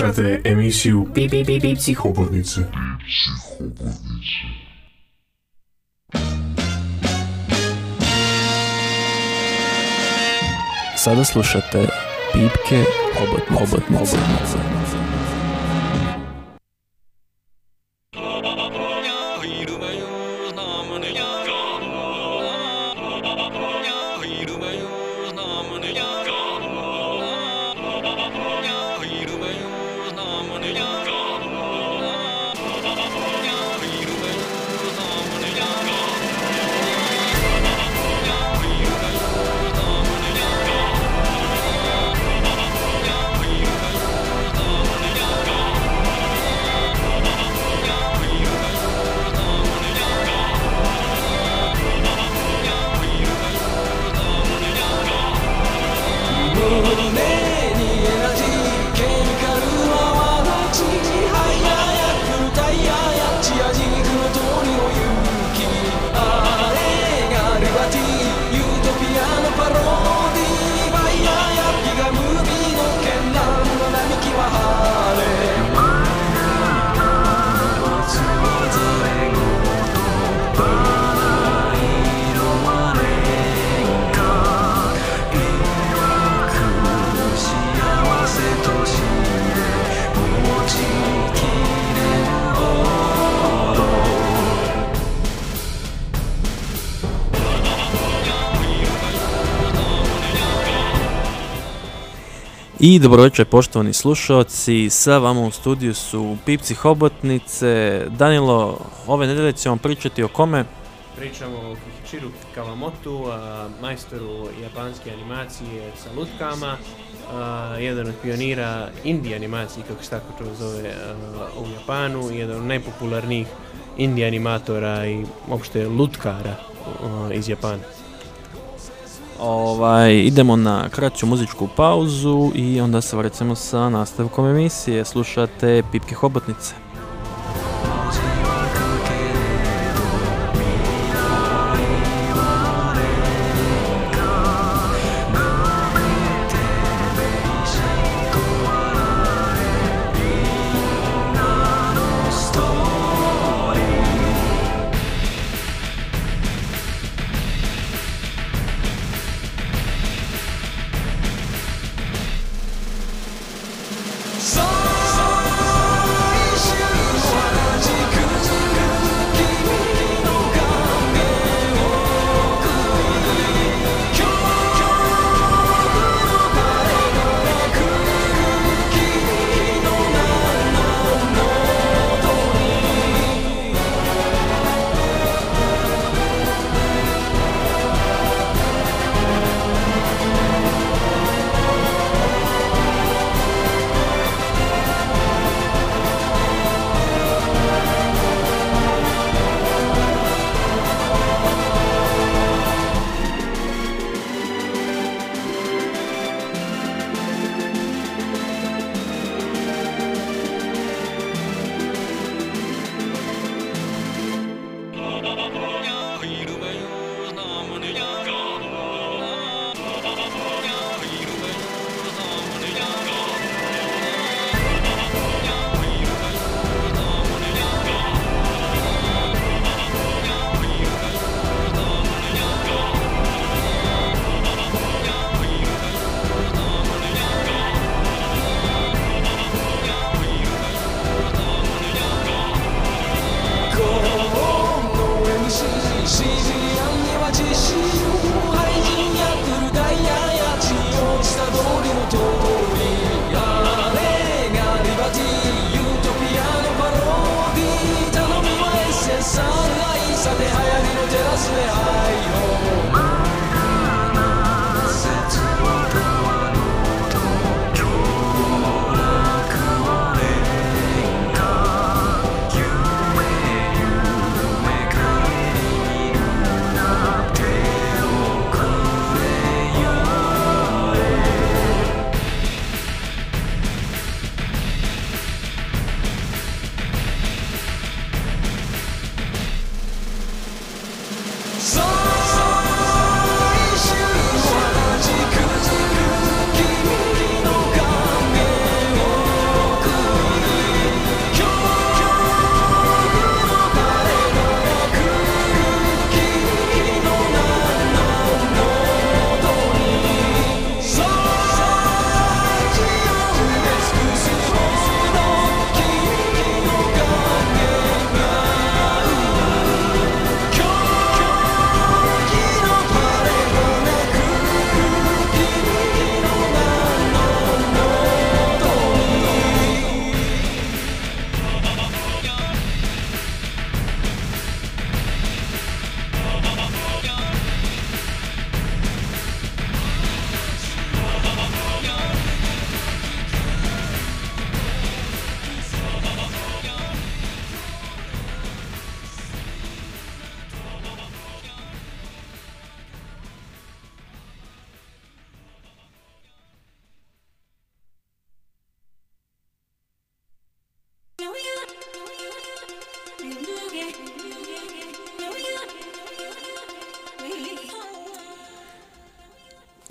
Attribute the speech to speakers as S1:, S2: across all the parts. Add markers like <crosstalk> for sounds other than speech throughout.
S1: Slušate emisiju Pip Pip Pip Psihobotnice.
S2: Sada slušate Pipke Hobotnice. Hobotnice. I dobro poštovani slušalci, sa vama u studiju su Pipci Hobotnice. Danilo, ove nedelje ćemo pričati o kome?
S3: Pričamo o Kihichiru Kawamotu, majstoru japanske animacije sa lutkama, jedan od pionira indie animacije, kako se tako to zove u Japanu, jedan od najpopularnijih indie animatora i uopšte lutkara iz Japana.
S2: Ovaj, idemo na kraću muzičku pauzu i onda se vraćamo sa nastavkom emisije. Slušate Pipke Hobotnice.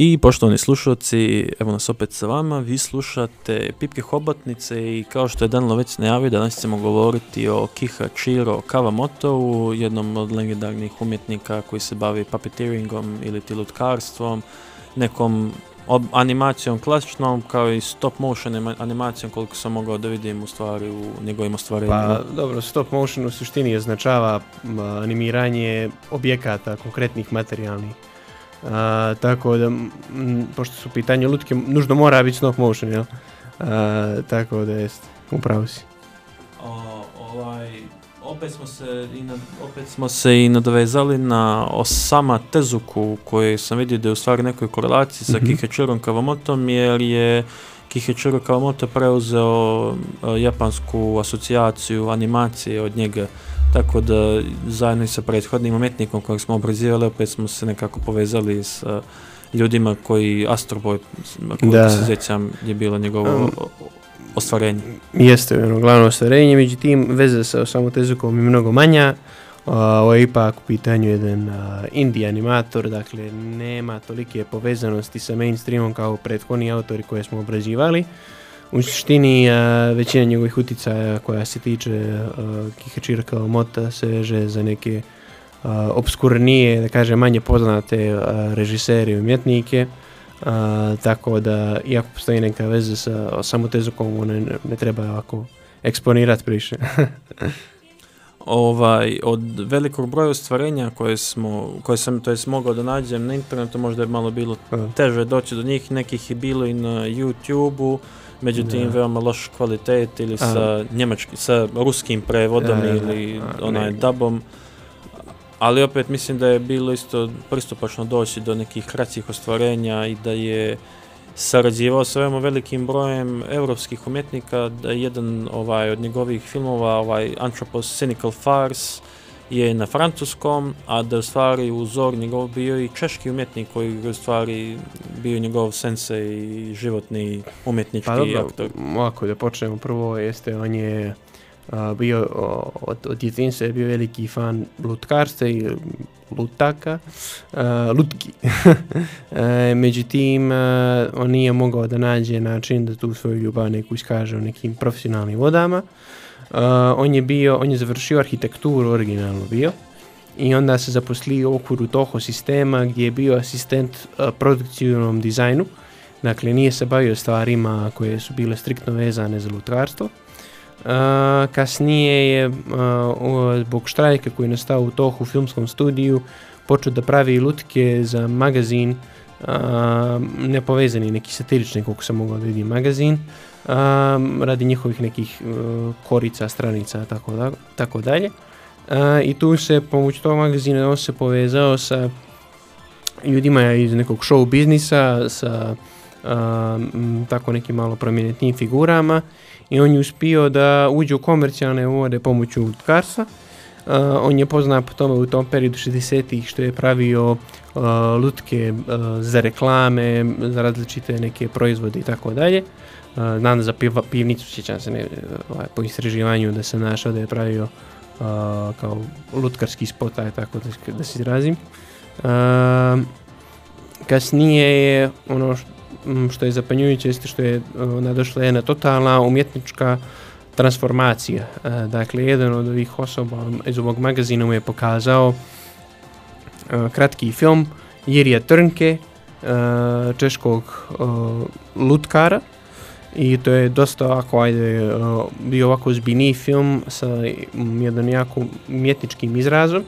S2: I poštovani slušalci, evo nas opet sa vama, vi slušate Pipke Hobotnice i kao što je Danilo već najavio, danas ćemo govoriti o Chiro Kawamotovu, jednom od legendarnih umjetnika koji se bavi puppeteeringom ili tilutkarstvom, nekom animacijom klasičnom kao i stop motion animacijom koliko sam mogao da vidim u stvari u njegovim ostvarenjima.
S3: Pa dobro, stop motion u suštini označava animiranje objekata, konkretnih materijalnih a, tako da, pošto su pitanje lutke, nužno mora biti stop motion, jel? tako da jest, upravo si.
S2: ovaj, opet smo se i opet smo se i nadovezali na Osama Tezuku koji sam vidio da je u stvari nekoj korelaciji sa mm -hmm. Kawamotom jer je Kihechiro Kawamoto preuzeo japansku asocijaciju animacije od njega tako da zajedno i sa prethodnim umjetnikom kojeg smo obrazivali, opet smo se nekako povezali s ljudima koji Astroboy, koliko se sjećam, je bilo njegovo um, ostvarenje.
S3: Jeste, ono, glavno ostvarenje, međutim, veze sa samotezukom je mnogo manja. ovo je ipak u pitanju jedan indie animator, dakle nema tolike povezanosti sa mainstreamom kao prethodni autori koje smo obrađivali. U suštini većina njegovih uticaja koja se tiče Kihachira kao mota se veže za neke obskurnije, da kažem manje poznate režisere i umjetnike. tako da, iako postoji neka veza sa samotezukom, ne, ne treba ovako eksponirati priše. <laughs>
S2: ovaj, od velikog broja ostvarenja koje, smo, koje sam to jest, mogao da nađem na internetu, možda je malo bilo teže doći do njih, nekih je bilo i na YouTube-u, međutim veoma loš kvalitet ili sa njemački, sa ruskim prevodom ili onaj dubom. Ali opet mislim da je bilo isto pristupačno doći do nekih kraćih ostvarenja i da je sarađivao sa veoma velikim brojem europskih umjetnika, da je jedan ovaj, od njegovih filmova, ovaj Anthropos Cynical Farce, je na francuskom, a da je u stvari uzor njegov bio i češki umjetnik koji je u stvari bio njegov sense i životni umjetnički pa, dobro, aktor.
S3: Ovako da počnemo prvo, jeste on je bio od, od djetinjstva je bio veliki fan lutkarstva i lutaka, lutki. <laughs> E, međutim, on nije mogao da nađe način da tu svoju ljubav neku iskaže u nekim profesionalnim vodama. On je bio, on je završio arhitekturu originalno bio i onda se zaposlio u okviru toho sistema gdje je bio asistent produkcijnom dizajnu. Dakle, nije se bavio stvarima koje su bile striktno vezane za lutkarstvo kasnije je zbog štrajka koji je nastao u tohu filmskom studiju počeo da pravi lutke za magazin nepovezani neki satirični koliko sam mogao da vidim magazin radi njihovih nekih korica, stranica tako, da, tako dalje i tu se pomoću tog magazina on se povezao sa ljudima iz nekog show biznisa sa tako nekim malo prominentnim figurama i on je uspio da uđe u komercijalne vode pomoću utkarstva. Uh, on je poznat po tome u tom periodu 60-ih što je pravio uh, lutke uh, za reklame, za različite neke proizvode i tako dalje. Znam za piva, pivnicu, sjećam se ne, ovaj, po istraživanju da se našao da je pravio kao lutkarski spot, tako da, da se izrazim. Kasnije je ono što je zapanjujuće jeste što je ona došla jedna totalna umjetnička transformacija. Dakle, jedan od ovih osoba iz ovog magazina mu je pokazao kratki film Jirija Trnke, češkog lutkara, i to je dosta ovako, ajde, bio ovako zbini film sa jednom jako umjetničkim izrazom.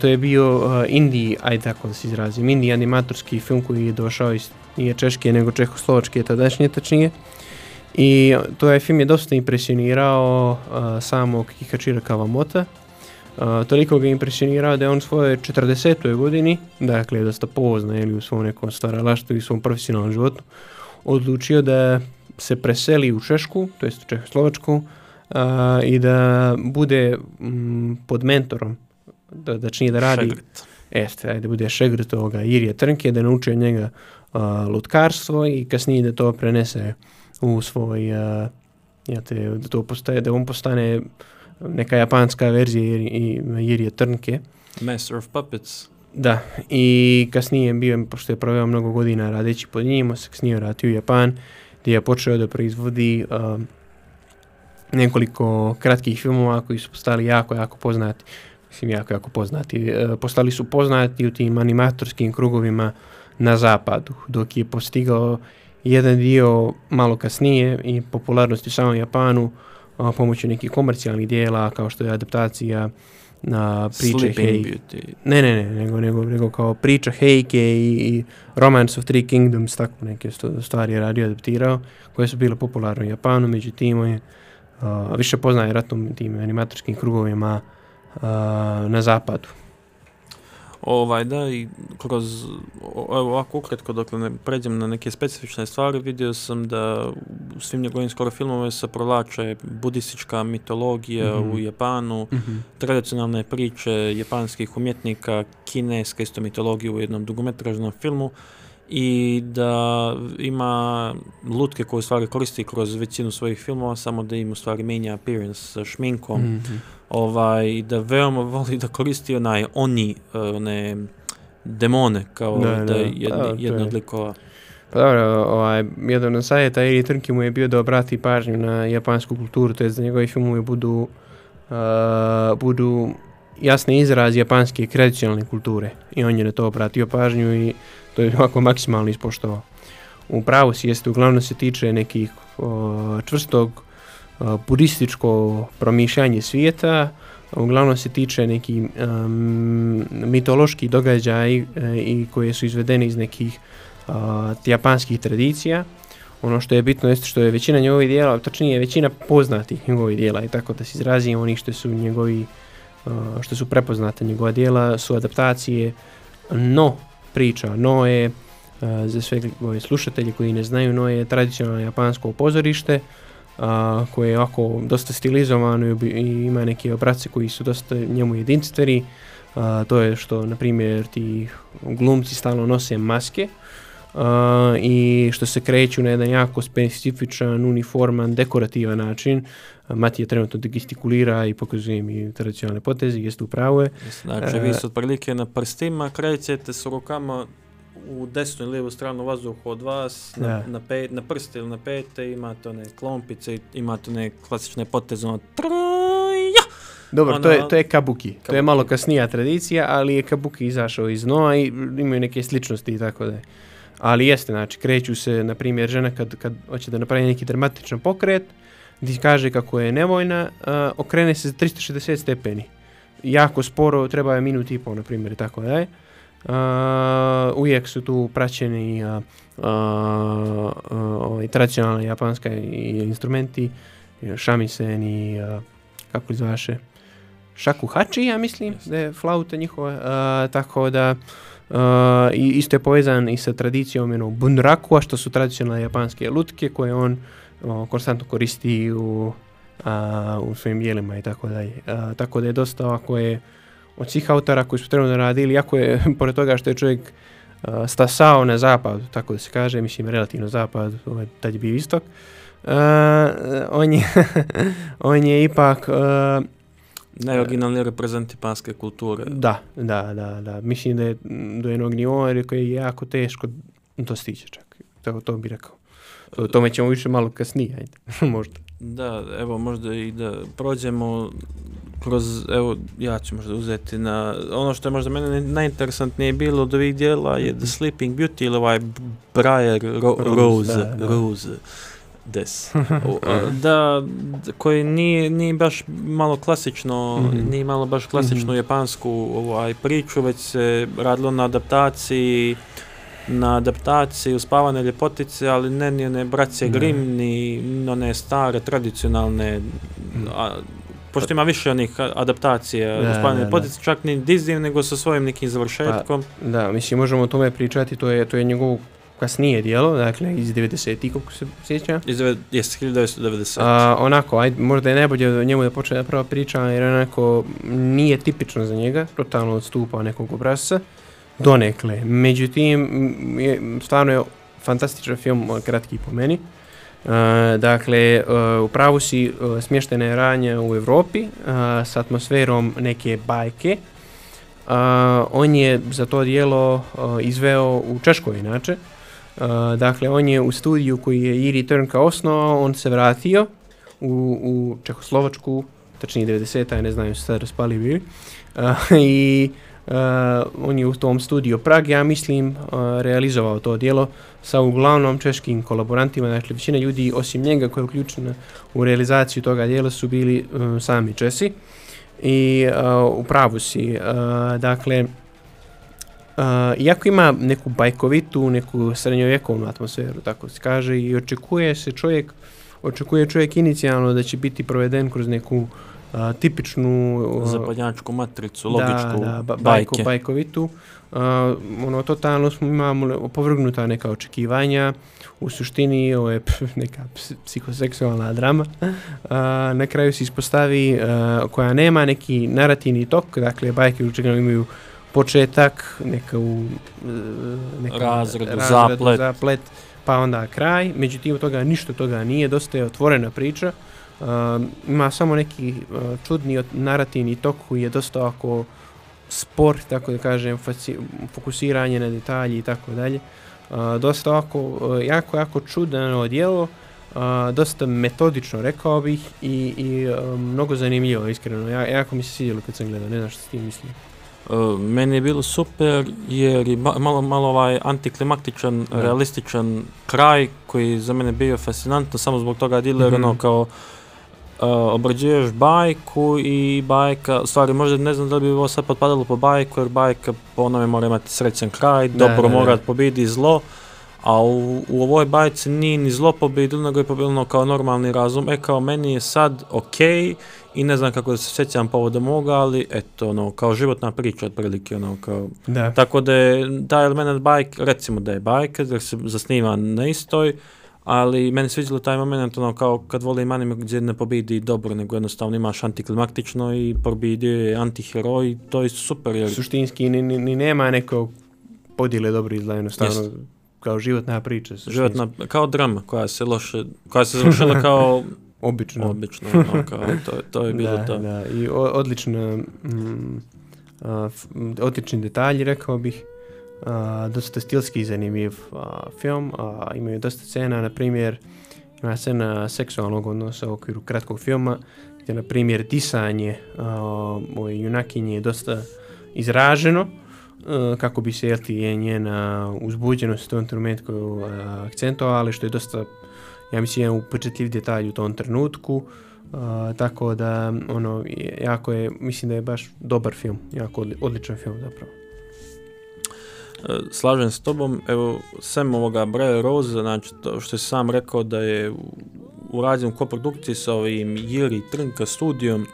S3: to je bio indiji, ajde tako da se izrazim, indiji animatorski film koji je došao iz nije češke nego čehoslovačke tadašnje tačnije. I to je film je dosta impresionirao uh, samog Kihachira Kawamota. Uh, toliko ga impresionirao da je on svoje 40. godini, dakle dosta pozna ili u svom nekom stvaralaštvu i svom profesionalnom životu, odlučio da se preseli u Češku, to jest u Čehoslovačku, uh, i da bude mm, pod mentorom, da, da čini da radi... Šegrt. Jeste, da bude šegrt ovoga Irije Trnke, da nauči od njega lutkarstvo i kasnije da to prenese u svoj, ja te, da, to postaje, da on postane neka japanska verzija jer, i Jirije Trnke.
S2: Master of Puppets.
S3: Da, i kasnije bio, pošto je proveo mnogo godina radeći pod njim, se kasnije vratio u Japan, gdje je počeo da proizvodi uh, nekoliko kratkih filmova koji su postali jako, jako poznati. Mislim, jako, jako poznati. Uh, postali su poznati u tim animatorskim krugovima na zapadu, dok je postigao jedan dio malo kasnije i popularnosti u samom Japanu pomoću nekih komercijalnih dijela kao što je adaptacija na priče
S2: Sleeping. Beauty.
S3: Ne, ne, ne, nego, nego, nego kao priča Heike i, i Romance of Three Kingdoms, tako neke stvari je radio, adaptirao, koje su bile popularne u Japanu, međutim, je uh, više poznaje ratom tim animatorskim krugovima uh, na zapadu.
S2: Ovaj, da, i kroz, evo ovako ukratko, dokle ne pređem na neke specifične stvari, vidio sam da u svim njegovim skoro filmove se provlače budistička mitologija
S3: Mhm.
S2: u Japanu, tradicionalne priče japanskih umjetnika, kineska isto mitologija u jednom dugometražnom filmu i da ima lutke koje u stvari koristi kroz većinu svojih filmova, samo da im u stvari menja appearance sa šminkom
S3: Mhm.
S2: ovaj, da veoma <laughs> voli da koristi onaj oni, eh, one demone, kao
S3: Da,
S2: da,
S3: da.
S2: je jedna,
S3: Da, to
S2: jedna
S3: je-
S2: od likova.
S3: Pa dobro, ovaj, jedan od savjeta Iri Trnki mu je bio da obrati pažnju na japansku kulturu, to je da njegovi filmovi budu, uh, budu jasni izraz japanske tradicionalne kulture. I on je na to obratio pažnju i to je ovako maksimalno ispoštovao. U pravu si jeste, uglavnom se tiče nekih čvrstog budističko promišljanje svijeta, uglavnom se tiče neki um, mitološki događaji e, i koje su izvedeni iz nekih a, japanskih tradicija. Ono što je bitno jeste što je većina njegovih dijela, točnije većina poznatih njegovih dijela i tako da se izrazim oni što su njegovi a, što su prepoznate njegova dijela su adaptacije no priča, no je a, za sve ove slušatelje koji ne znaju, no je tradicionalno japansko pozorište koje je ovako dosta stilizovano i, ima neke obrace koji su dosta njemu jedinstveni. To je što, na primjer, ti glumci stalno nose maske a, i što se kreću na jedan jako specifičan, uniforman, dekorativan način. A, Matija trenutno gestikulira i pokazuje mi tradicionalne poteze, jeste u pravu je.
S2: Znači, vi se otprilike na prstima krećete s rukama u desnu i lijevu stranu vazduha od vas, na,
S3: Da.
S2: na, pe, na prste ili na pete, imate one klompice, imate one klasične poteze, ono troja!
S3: Dobro,
S2: Ono-
S3: to, je, to je kabuki. To je
S2: Kabuki.
S3: malo kasnija tradicija, ali je kabuki izašao iz noa i imaju neke sličnosti i tako da je. Ali jeste, znači, kreću se, na primjer, žena kad, kad hoće da napravi neki dramatičan pokret, gdje kaže kako je nevojna, a, okrene se za 360 stepeni. Jako sporo, treba je minut i pol, na primjer, tako da je. A, uvijek su tu praćeni a, a, ovaj, tradicionalna japanska i instrumenti, shamisen i kako izvaše, shakuhachi, ja mislim, da je flauta njihova, tako da i isto je povezan i sa tradicijom jednog bunrakua, što su tradicionalne japanske lutke koje on o, konstantno koristi u, a, u svojim dijelima i tako dalje. A, Tako da je dosta ovako je od svih autora koji su trenutno radili, jako je, <laughs> pored toga što je čovjek a, stasao na zapad, tako da se kaže, mislim relativno zapad, ovaj, tad je bio istok, a, on je, <laughs> on je ipak a,
S2: Najoriginalniji reprezent japanske kulture.
S3: da, da, da, da. Mislim da je do jednog nivoa koji je jako teško dostići čak. To, to bi rekao. O tome ćemo više malo kasnije, ajde. <laughs> možda.
S2: Da, evo možda i da prođemo kroz, evo ja ću možda uzeti na, ono što je možda mene najinteresantnije bilo od ovih dijela je The Sleeping Beauty ili ovaj Briar Ro-
S3: Rose,
S2: Rose,
S3: da, da.
S2: Rose, des. <laughs> Da, koji nije, nije baš malo klasično,
S3: Mhm.
S2: nije malo baš klasičnu
S3: Mhm.
S2: japansku ovaj, priču, već se radilo na adaptaciji na adaptaciji uspavane ljepotice, ali ne ni one braće
S3: Ne.
S2: Grimm, ni one stare, tradicionalne, a, pošto ima više onih adaptacija
S3: Da,
S2: uspavane ljepotice, čak ni Disney, nego sa svojim nekim završetkom.
S3: Da, mislim, možemo o tome pričati, to je, to je njegovo kasnije dijelo, dakle iz 90-ih, koliko se sjeća.
S2: Iz deve- Jeste, 1990.
S3: A, onako, ajde, možda je najbolje o njemu da počne da prva priča, jer onako nije tipično za njega, totalno odstupa od nekog obrazca, donekle. Međutim, je, stvarno je fantastičan film, kratki po meni. E, dakle, e, u pravu si e, smještena je radnja u Europi e, s atmosferom neke bajke. On je za to dijelo izveo u Češkoj inače. E, dakle, on je u studiju koji je Iri Trnka osnovao, on se vratio u, u Čehoslovačku, tačnije 90-a, ne znam su sad raspali bili. E, I e, on je u tom studiju Prag, ja mislim, e, realizovao to dijelo sa uglavnom češkim kolaborantima, dakle većina ljudi osim njega koja je uključena u realizaciju toga dijela su bili sami Česi. I u pravu si, dakle, Uh, iako ima neku bajkovitu, neku srednjovjekovnu atmosferu, tako se kaže, i očekuje se čovjek, očekuje čovjek inicijalno da će biti proveden kroz neku uh, tipičnu uh,
S2: Zapadnjačku matricu, logičku,
S3: da, da, ba, bajko,
S2: bajke.
S3: bajkovitu. Ono, totalno smo, imamo opovrgnuta neka očekivanja, u suštini ovo je neka ps- psihoseksualna drama. Na kraju se ispostavi koja nema neki narativni tok, dakle bajke očigledno imaju početak, neka u uh, nekom
S2: Razredu, zaplet.
S3: zaplet, pa onda kraj. Međutim, toga ništa toga nije, dosta je otvorena priča. Uh, ima samo neki uh, čudni narativni tok koji je dosta ovako spor, tako da kažem, fokusiranje na detalji i tako dalje. Dosta ovako, jako, jako čudano djelo, dosta metodično rekao bih i, i mnogo zanimljivo, iskreno. Ja, jako mi se svidjelo kad sam gledao, ne znam što s tim mislim.
S2: Uh, meni je bilo super jer je ma- malo, malo ovaj antiklimaktičan,
S3: Da.
S2: realističan kraj koji je za mene bio fascinantno samo zbog toga dile jer
S3: Mhm.
S2: ono kao uh, obrađuješ bajku i bajka, u stvari možda ne znam da li bi ovo sad potpadalo po bajku jer bajka po onome mora imati srećan kraj,
S3: Da,
S2: dobro
S3: da,
S2: mora
S3: da.
S2: pobidi zlo, a u, u ovoj bajci nije ni zlo pobedilo, nego je pobedilo kao normalni razum. E kao meni je sad okej i ne znam kako da se sjećam povodom ovoga, ali eto, ono, kao životna priča otprilike, ono, kao...
S3: Da.
S2: Tako da je taj element bajk, recimo da je bajka, jer se zasniva na istoj, ali meni se sviđalo taj moment, ono, kao kad volim anime gdje ne pobidi dobro, nego jednostavno imaš antiklimaktično i pobidio je antiheroj, to je super, jer
S3: Suštinski ni, ni, nema nekog podjele dobro i zla, jednostavno. Kao životna priča.
S2: životna, kao drama koja se loše, koja se završila kao <laughs>
S3: Obično.
S2: obično, ono, kao, to, to je bilo
S3: da,
S2: to.
S3: Da, i o, odlično, mm, a, f- m, odlični detalji, rekao bih. A, dosta stilski zanimljiv a, film, a, imaju dosta scena, na primjer, ima scena seksualnog odnosa u okviru kratkog filma, gdje, na primjer, disanje a, ove junakinje je dosta izraženo, kako bi se, jel ti, je njena uzbuđenost u tom trenutku a, akcentovala, što je dosta, ja mislim, jedan upečatljiv detalj u tom trenutku. Uh, tako da ono jako je mislim da je baš dobar film jako odli- odličan film zapravo
S2: E, Slažem s tobom, evo, sem ovoga Brian Rose, znači to što sam rekao da je urađen u koprodukciji sa ovim Jiri Trnka studijom,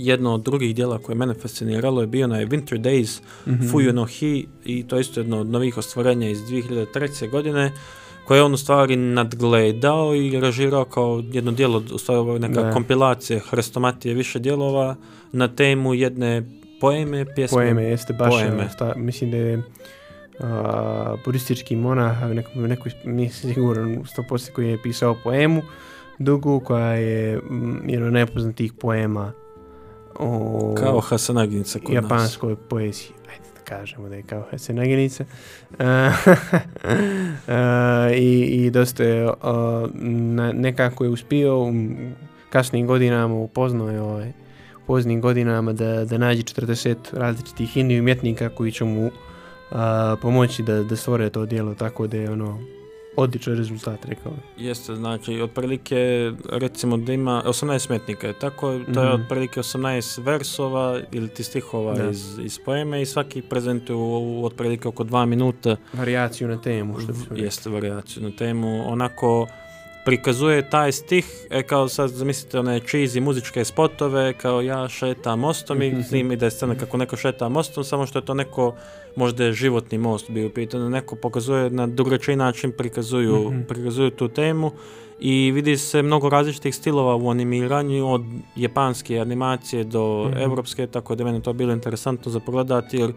S2: jedno od drugih dijela koje mene fasciniralo je bio onaj Winter Days
S3: Mhm.
S2: Fuyu no Hi i to je isto jedno od novih ostvarenja iz 2003. godine koje je on u stvari nadgledao i režirao kao jedno dijelo, u stvari neka
S3: Da.
S2: kompilacija Hrestomatije više dijelova na temu jedne poeme, pjesme.
S3: poeme jeste baš
S2: Poeme.
S3: ono, sta, mislim da je a, budistički monah neko, neko nisam siguran 100% koji je pisao poemu dugu koja je mm, jedan od najpoznatijih poema o
S2: Kao Hasanaginica kod nas.
S3: japanskoj poeziji. Ajde da kažemo da je kao Hasenagenica. <laughs> E, e, i, I dosta je na, nekako je uspio u kasnim godinama upoznao je ovaj, poznim godinama da, da nađe 40 različitih indiju umjetnika koji će mu a, pomoći da, da stvore to djelo tako da je ono odličan rezultat rekao bih.
S2: Jeste, znači, otprilike, recimo da ima 18 smetnika, je tako, to je
S3: Mhm.
S2: otprilike 18 versova ili ti stihova
S3: Da.
S2: iz, iz poeme i svaki prezentuje u, u otprilike oko dva minuta,
S3: Varijaciju na temu što rekli.
S2: jeste varijaciju na temu, onako prikazuje taj stih, e kao sad zamislite one cheesy muzičke spotove, kao ja šetam mostom i s njim ide scena kako neko šeta mostom, samo što je to neko, možda je životni most bio u pitanju, neko pokazuje na drugačiji način prikazuju,
S3: Mhm.
S2: prikazuju tu temu i vidi se mnogo različitih stilova u animiranju od japanske animacije do
S3: Mhm.
S2: evropske, tako da je meni to bilo interesantno za pogledati jer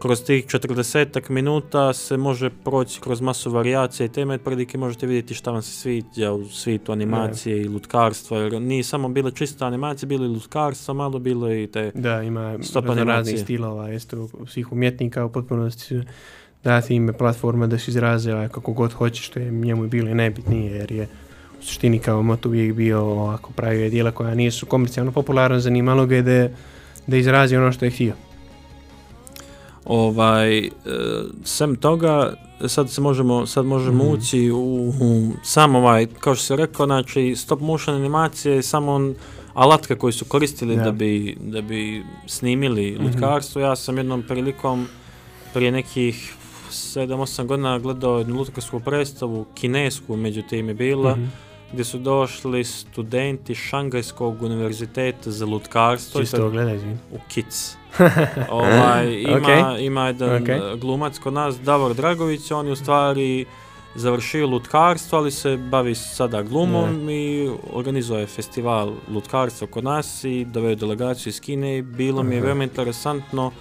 S2: kroz tih 40 minuta se može proći kroz masu varijacija i teme, prilike možete vidjeti šta vam se sviđa u svijetu animacije i lutkarstva, jer nije samo bile čista animacije, bilo i lutkarstva, malo bilo i te
S3: Da, ima raznih stilova, isto svih umjetnika u potpunosti dati ime platforma da se izraze ovaj, kako god hoće, što je njemu bilo najbitnije, jer je u suštini kao moto uvijek bio ovako pravio je dijela koja nisu komercijalno popularna, zanimalo ga je da, da izrazi ono što je htio.
S2: Ovaj, e, sem toga, sad se možemo, sad možemo
S3: Mhm.
S2: ući u, u sam ovaj, kao što si rekao, znači stop motion animacije je samo on alatke koji su koristili
S3: Da.
S2: da, bi, da bi snimili
S3: Mhm.
S2: lutkarstvo. Ja sam jednom prilikom prije nekih 7-8 godina gledao jednu lutkarsku predstavu, kinesku međutim je bila,
S3: Mhm.
S2: gdje su došli studenti Šangajskog univerziteta za lutkarstvo.
S3: Čisto
S2: u Kic. <laughs> ovaj, ima,
S3: Ok.
S2: ima jedan
S3: Ok.
S2: e, glumac kod nas, Davor Dragović, on je u stvari završio lutkarstvo, ali se bavi sada glumom i organizuje festival lutkarstva kod nas i doveo delegaciju iz Kine i bilo mi je veoma interesantno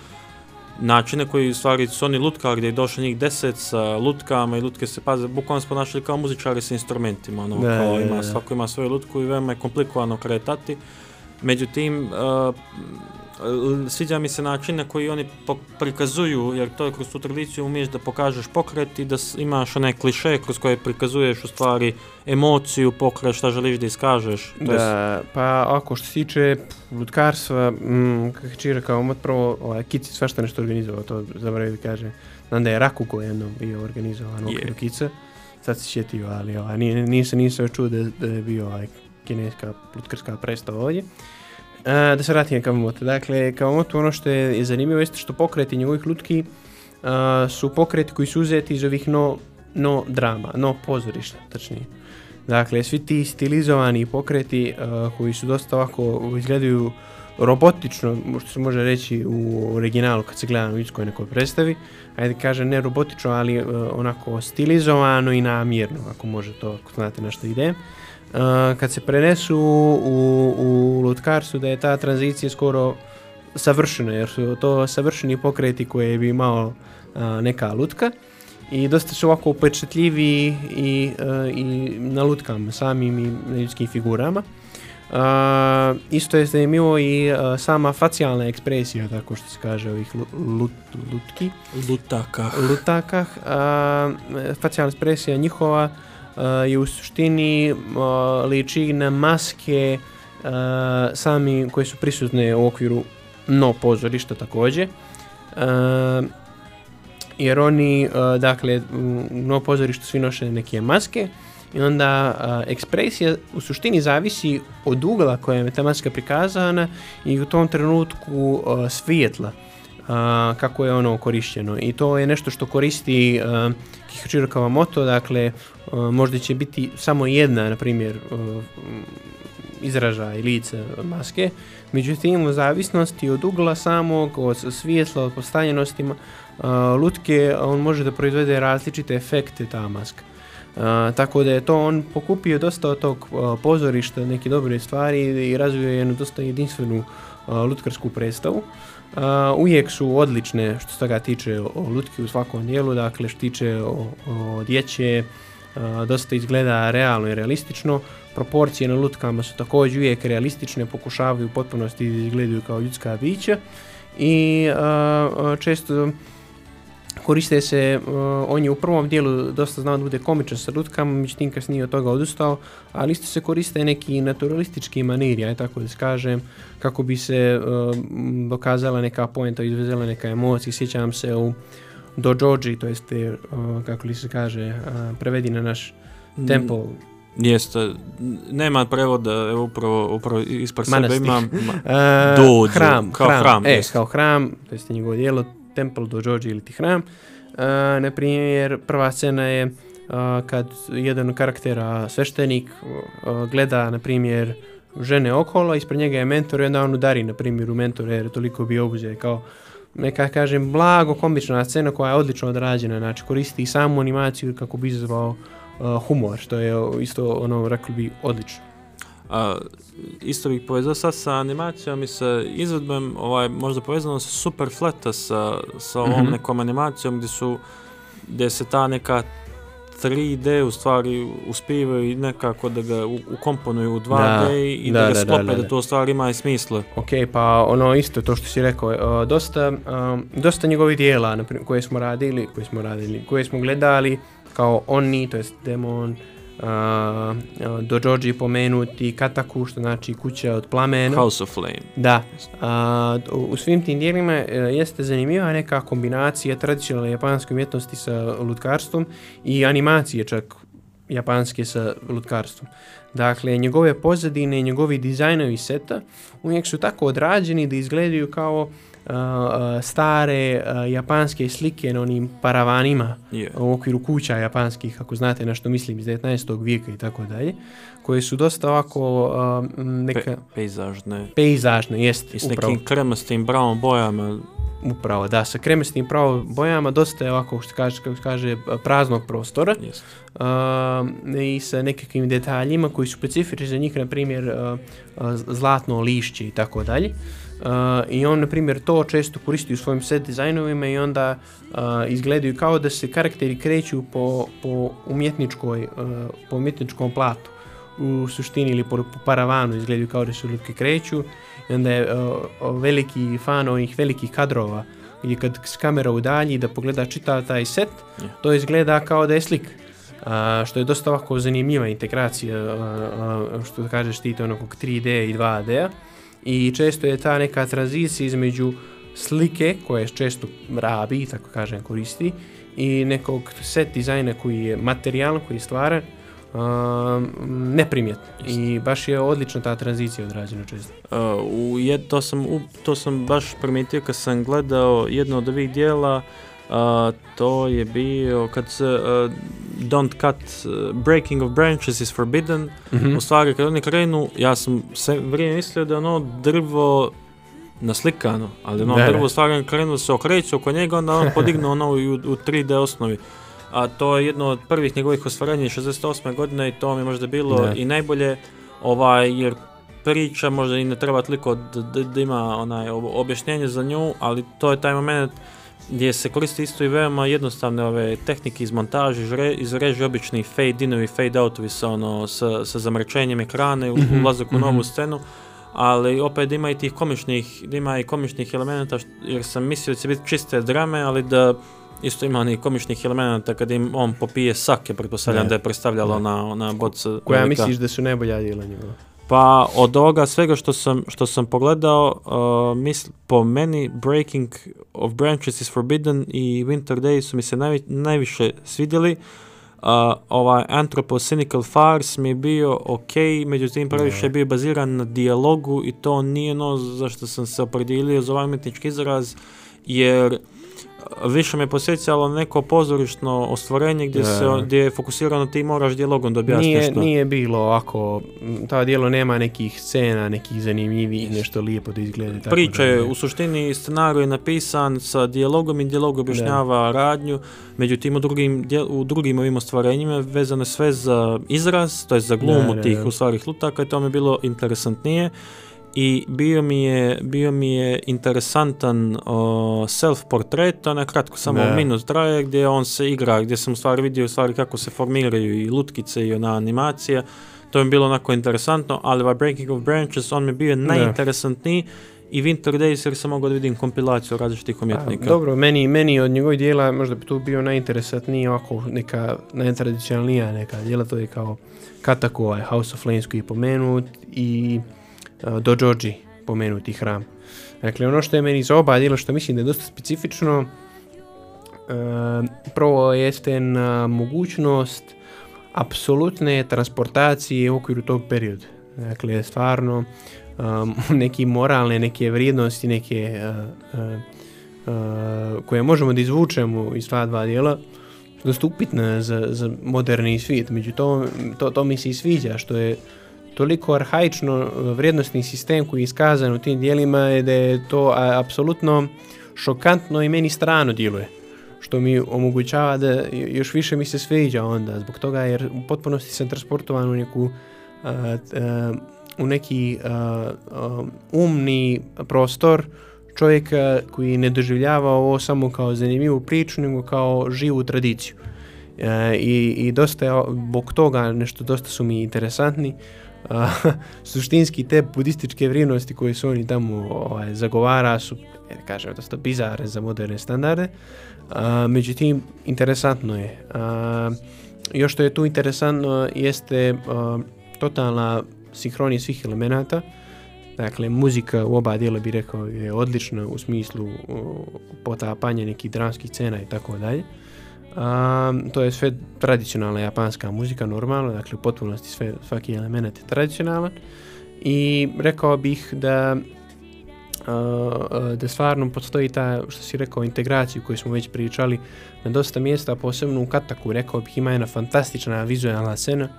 S2: načine koji u stvari su oni lutkari gdje je došlo njih deset sa lutkama i lutke se paze, bukvalno smo ponašali kao muzičari sa instrumentima, ono,
S3: Da,
S2: kao ima, svako ima svoju lutku i veoma je komplikovano kretati. Međutim, uh, sviđa mi se način na koji oni prikazuju, jer to je kroz tu tradiciju umiješ da pokažeš pokret i da imaš one kliše kroz koje prikazuješ u stvari emociju, pokret, šta želiš da iskažeš. To jest-
S3: Da, pa ako što se tiče lutkarstva, mm, kako čira kao mot prvo, ovaj, Kici svašta nešto organizovao, to zaboravio da kaže. Znam da je Rakugo jednom bio organizovan u okviru Kica, sad se sjetio, ali ovaj, nije, nisam, nisam čuo da, da je bio ovaj, kineska lutkarska predstava ovdje. E, da se vratim Kawamoto. Dakle, Kawamoto ono što je, zanimljivo jeste što pokreti njegovih lutki a, su pokreti koji su uzeti iz ovih no, no drama, no pozorišta, tačnije. Dakle, svi ti stilizovani pokreti uh, koji su dosta ovako izgledaju robotično, što se može reći u originalu kad se gleda na ljudskoj nekoj predstavi, ajde kažem ne robotično, ali uh, onako stilizovano i namjerno, ako može to, ako znate na što ide. Uh, kad se prenesu u, u lutkarstvu da je ta tranzicija skoro savršena, jer su to savršeni pokreti koje bi imao neka lutka i dosta su ovako upečatljivi i, i na lutkama samim i ljudskim figurama. Uh, isto je zanimljivo i sama facijalna ekspresija, tako što se kaže ovih lu- lut, lutki,
S2: Lutaka.
S3: lutakah. Uh, facijalna ekspresija njihova je u suštini uh, liči na maske uh, sami koje su prisutne u okviru no pozorišta također. Jer oni, dakle, u no pozorištu svi noše neke maske i onda ekspresija u suštini zavisi od ugla kojem je ta maska prikazana i u tom trenutku svijetla kako je ono korišćeno i to je nešto što koristi Kihačiro Kawamoto, dakle uh, možda će biti samo jedna, na primjer, uh, izražaj lica maske, međutim u zavisnosti od ugla samog, od svjetla, od postavljenosti uh, lutke, on može da proizvede različite efekte ta maska. Uh, tako da je to on pokupio dosta od tog uh, pozorišta, neke dobre stvari i razvio jednu dosta jedinstvenu uh, lutkarsku predstavu. Uh, uvijek su odlične što se toga tiče o, lutki u svakom dijelu, dakle što tiče o, o dječje, uh, dosta izgleda realno i realistično. Proporcije na lutkama su također uvijek realistične, pokušavaju u potpunosti da izgledaju kao ljudska bića i uh, uh, često koriste se, uh, on je u prvom dijelu dosta znao da bude komičan sa lutkama, međutim kasnije od toga odustao, ali isto se koriste neki naturalistički maniri, aj tako da se kažem, kako bi se m, dokazala neka poenta, izvezela neka emocija, sjećam se u Dojoji, to jeste, kako li se kaže, uh, prevedi na naš tempo,
S2: Jeste, nema prevoda, evo upravo, upravo ispred sebe imam ma- <laughs>
S3: E,
S2: Dođu,
S3: hram,
S2: kao
S3: hram,
S2: hram,
S3: e,
S2: jest.
S3: kao hram, to jest njegovo dijelo, Temple Dojoji ili ti hram. E, na primjer, prva scena je e, kad jedan karaktera, sveštenik, e, gleda, na primjer, žene okolo, ispred njega je mentor i onda on udari, na primjer, u mentora jer je toliko bio obuđen kao neka kažem blago komična scena koja je odlično odrađena, znači koristi i samu animaciju kako bi izazvao humor, što je isto ono rekli bi odlično.
S2: A, isto bih povezao sad sa animacijom i sa izvedbom, ovaj, možda povezano sa Super Fleta, sa, sa ovom
S3: Mhm.
S2: nekom animacijom gdje su, gdje se ta neka 3D u stvari uspivaju i nekako da ga ukomponuju u 2D
S3: Da,
S2: i
S3: da,
S2: da, ga
S3: da,
S2: sklope
S3: da,
S2: da, to u stvari ima i smisla.
S3: Ok, pa ono isto to što si rekao, e, dosta, um, dosta njegovih dijela koje smo radili, koje smo radili, koje smo gledali kao Oni, to jest Demon, uh, uh, Dojoji pomenuti, Kataku, što znači kuća od plamena.
S2: House of Flame.
S3: Da, a, u, svim tim dijelima e, jeste zanimljiva neka kombinacija tradicionalne japanske umjetnosti sa lutkarstvom i animacije čak japanske sa lutkarstvom. Dakle, njegove pozadine i njegovi dizajnovi seta uvijek su tako odrađeni da izgledaju kao a, stare a, japanske slike na onim paravanima
S2: Je.
S3: u okviru kuća japanskih, ako znate na što mislim, iz 19. vijeka i tako dalje, koje su dosta ovako neka
S2: Pe, pejzažne.
S3: pejzažne, jest,
S2: I s
S3: upravo,
S2: nekim kremastim brown bojama.
S3: upravo, da, sa kremestim pravo bojama, dosta je ovako, što kaže, kako kaže, praznog prostora
S2: Jest.
S3: a, i sa nekakvim detaljima koji su specifični za njih, na primjer, a, zlatno lišće i tako dalje. A, I on, na primjer, to često koristi u svojim set dizajnovima i onda a, izgledaju kao da se karakteri kreću po, po, umjetničkoj, a, po umjetničkom platu u suštini ili po, po paravanu izgledaju kao da se lutke kreću i onda je a, a, veliki fan ovih velikih kadrova gdje kad s kamera udalji da pogleda čitav taj set,
S2: Je.
S3: to izgleda kao da je slik. A, što je dosta ovako zanimljiva integracija, a, a, što kažeš ti to onakog 3D i 2D-a. I često je ta neka tranzicija između slike koje često rabi, tako kažem, koristi, i nekog set dizajna koji je materijalan, koji je stvaran, neprimjetno. I baš je odlična ta tranzicija odrađena često.
S2: Uh, u jed, to, sam, u- to sam baš primijetio kad sam gledao jedno od ovih dijela, uh, to je bio kad se uh, Don't Cut, uh, Breaking of Branches is Forbidden,
S3: Mhm.
S2: u stvari kad oni krenu, ja sam se vrijeme mislio da je ono drvo naslikano, ali ono
S3: da.
S2: drvo u stvari krenuo se okreće oko njega, onda on <laughs> podignuo ono u, u 3D osnovi. A to je jedno od prvih njegovih ostvarenja iz 68. godine i to mi je možda bilo
S3: Da.
S2: i najbolje, ovaj, jer priča možda i ne treba toliko da, da, da ima onaj ob- objašnjenje za nju, ali to je taj moment gdje se koristi isto i veoma jednostavne ove tehnike iz montaže, žre, iz reži obični fade inovi, fade outovi sa, ono, sa, sa zamračenjem ekrana i
S3: Mhm,
S2: ulazak u
S3: mhm.
S2: novu scenu, ali opet ima i tih komičnih, ima i komičnih elemenata, jer sam mislio da će biti čiste drame, ali da isto ima onih komičnih elemenata kad im on popije sake, pretpostavljam
S3: Da.
S2: je predstavljala
S3: Da.
S2: ona, ona boca.
S3: Koja
S2: velika.
S3: misliš da su najbolja djela njegova?
S2: Pa od ovoga svega što sam, što sam pogledao, uh, misl, po meni Breaking of Branches is Forbidden i Winter Day su mi se najvi- najviše svidjeli. Uh, ovaj Anthropocynical Farce mi je bio ok, međutim previše je bio baziran na dijalogu i to nije ono zašto sam se opredijelio za ovaj umjetnički izraz, jer više me posjećalo neko pozorišno ostvarenje gdje, se,
S3: Da.
S2: gdje je fokusirano ti moraš dijalogom da objasniš
S3: Nije,
S2: nešto.
S3: nije bilo ovako, ta dijelo nema nekih scena, nekih zanimljivih, nešto lijepo da izgleda. tako
S2: Priča je, u suštini scenarij je napisan sa dijalogom i dijalog objašnjava radnju, međutim u drugim, u drugim ovim ostvarenjima vezano je sve za izraz, to je za glumu
S3: Da, da,
S2: tih
S3: da.
S2: u stvari lutaka i to mi je bilo interesantnije. I bio mi je, bio mi je interesantan o, self-portret, onaj kratko samo
S3: Da.
S2: minut traje gdje on se igra, gdje sam u stvari vidio u stvari kako se formiraju i lutkice i ona animacija. To mi je bilo onako interesantno, ali ovaj Breaking of Branches, on mi je bio najinteresantniji i Winter Days jer sam mogao da vidim kompilaciju različitih umjetnika.
S3: A, dobro, meni, meni od njegovih dijela možda bi tu bio najinteresantniji ovako neka najtradicionalnija neka dijela, to je kao Katako, ovaj House of Flames koji je pomenut i uh, Dojoji pomenuti hram. Dakle, ono što je meni za što mislim da je dosta specifično, uh, prvo jeste na mogućnost apsolutne transportacije u okviru tog perioda. Dakle, stvarno um, <laughs> neke moralne, neke vrijednosti, neke koje možemo da izvučemo iz sva dva dijela, dosta upitna za, za moderni svijet. Među to, to, to mi se i sviđa, što je toliko arhaično uh, vrijednostni sistem koji je iskazan u tim dijelima je da je to a, apsolutno šokantno i meni strano djeluje što mi omogućava da još više mi se sviđa onda zbog toga jer u potpunosti sam transportovan u neku u neki umni prostor čovjeka koji ne doživljava ovo samo kao zanimljivu priču, nego kao živu tradiciju. I, i dosta je, bog toga nešto dosta su mi interesantni suštinski te budističke vrijednosti koje su oni tamo ovaj, zagovara su, kažem, dosta bizarne za moderne standarde. međutim, interesantno je. još što je tu interesantno jeste totalna sinhronija svih elemenata. Dakle, muzika u oba dijela bi rekao je odlična u smislu potapanja nekih dramskih scena i tako dalje. Um, to je sve tradicionalna japanska muzika, normalno, dakle u potpunosti sve, svaki element je tradicionalan i rekao bih da da stvarno postoji ta, što si rekao, integraciju koju smo već pričali na dosta mjesta, posebno u Kataku, rekao bih, ima jedna fantastična vizualna scena.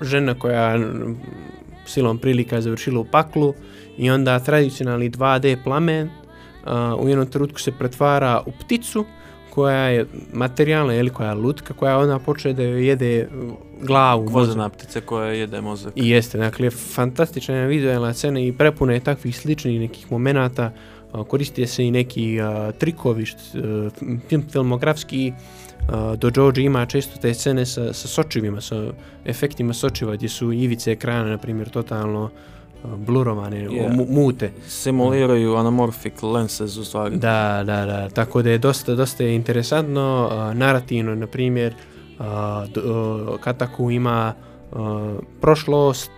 S3: žena koja silom prilika završila u paklu i onda tradicionalni 2D plamen u jednom trenutku se pretvara u pticu koja je materijalna ili koja je lutka, koja ona počne da joj jede glavu.
S4: Kvozana ptice koja jede mozak.
S3: I jeste, dakle, fantastična je vizualna scena i prepuna je takvih sličnih nekih momenata, koristije se i neki trikovi, filmografski, do George ima često te scene sa, sa sočivima, sa efektima sočiva gdje su ivice ekrana, na primjer, totalno blurovane, mute.
S4: Simuliraju anamorphic lenses u stvari.
S3: Da, da, da. Tako da je dosta, dosta je interesantno. narativno, na primjer, Kataku ima prošlost,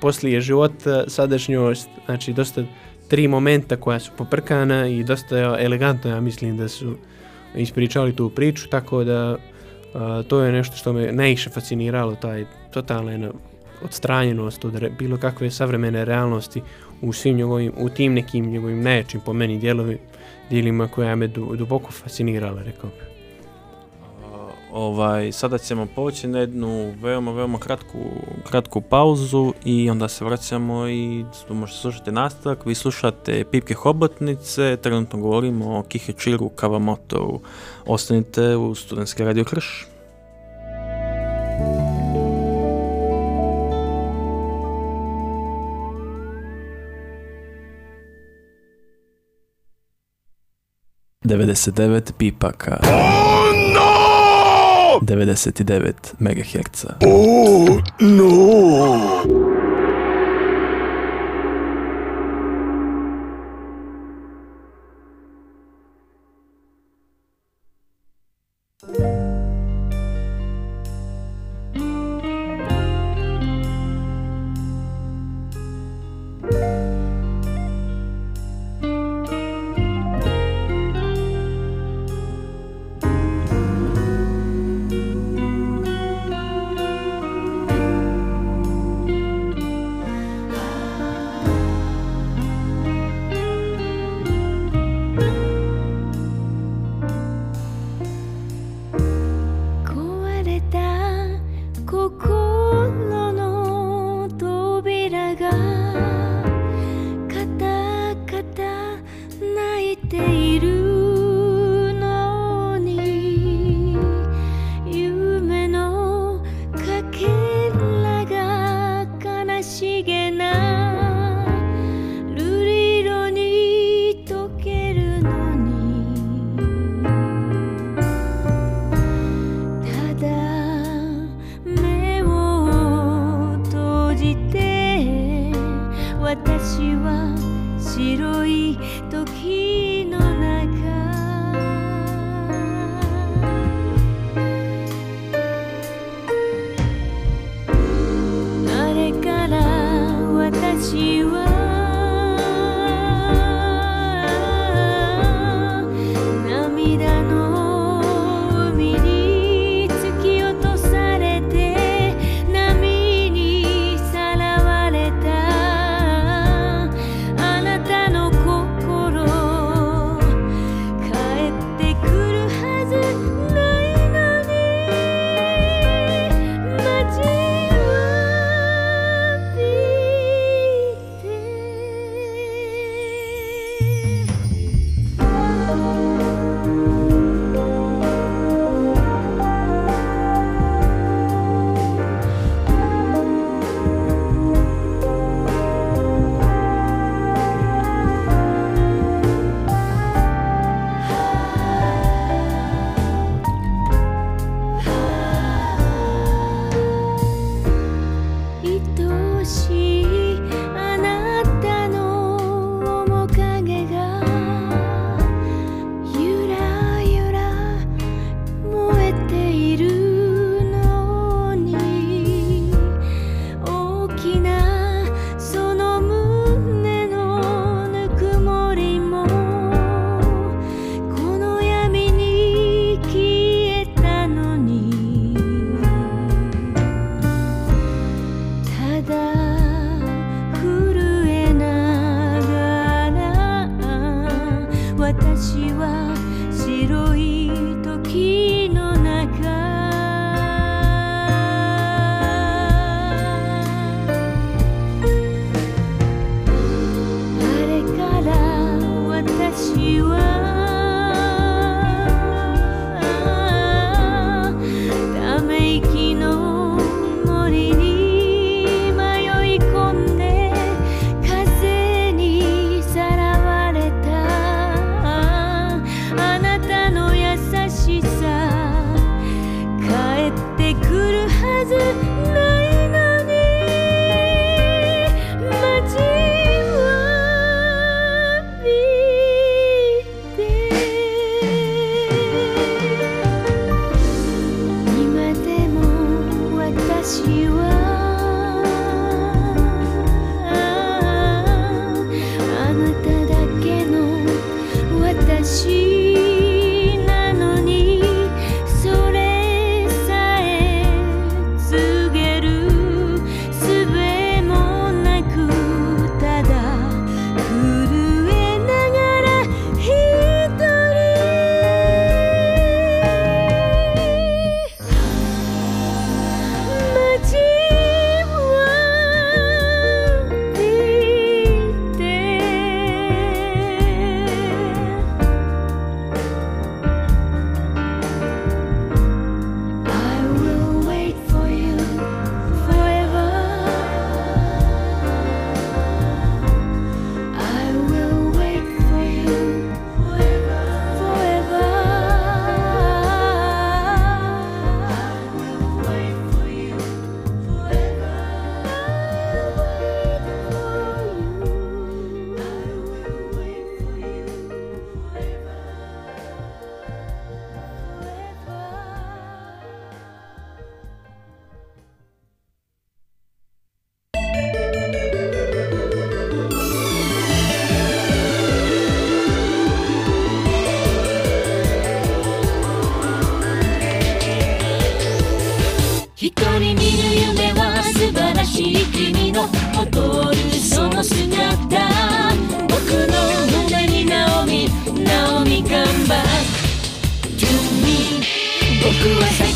S3: poslije život, sadašnjost, znači dosta tri momenta koja su poprkana i dosta elegantno, ja mislim da su ispričali tu priču, tako da to je nešto što me najviše fasciniralo, taj totalna odstranjenost od bilo kakve savremene realnosti u svim njegovim, u tim nekim njegovim najjačim po meni dijelovi, dijelima koja me duboko fascinirala, rekao bih.
S4: Ovaj, sada ćemo poći na jednu veoma, veoma kratku, kratku pauzu i onda se vraćamo i možete slušati nastavak. Vi slušate Pipke Hobotnice, trenutno govorimo o Kihechiru Kawamoto. Ostanite u Studentski radio Krš. 99 pipaka. Oh no! 99 MHz. Oh no!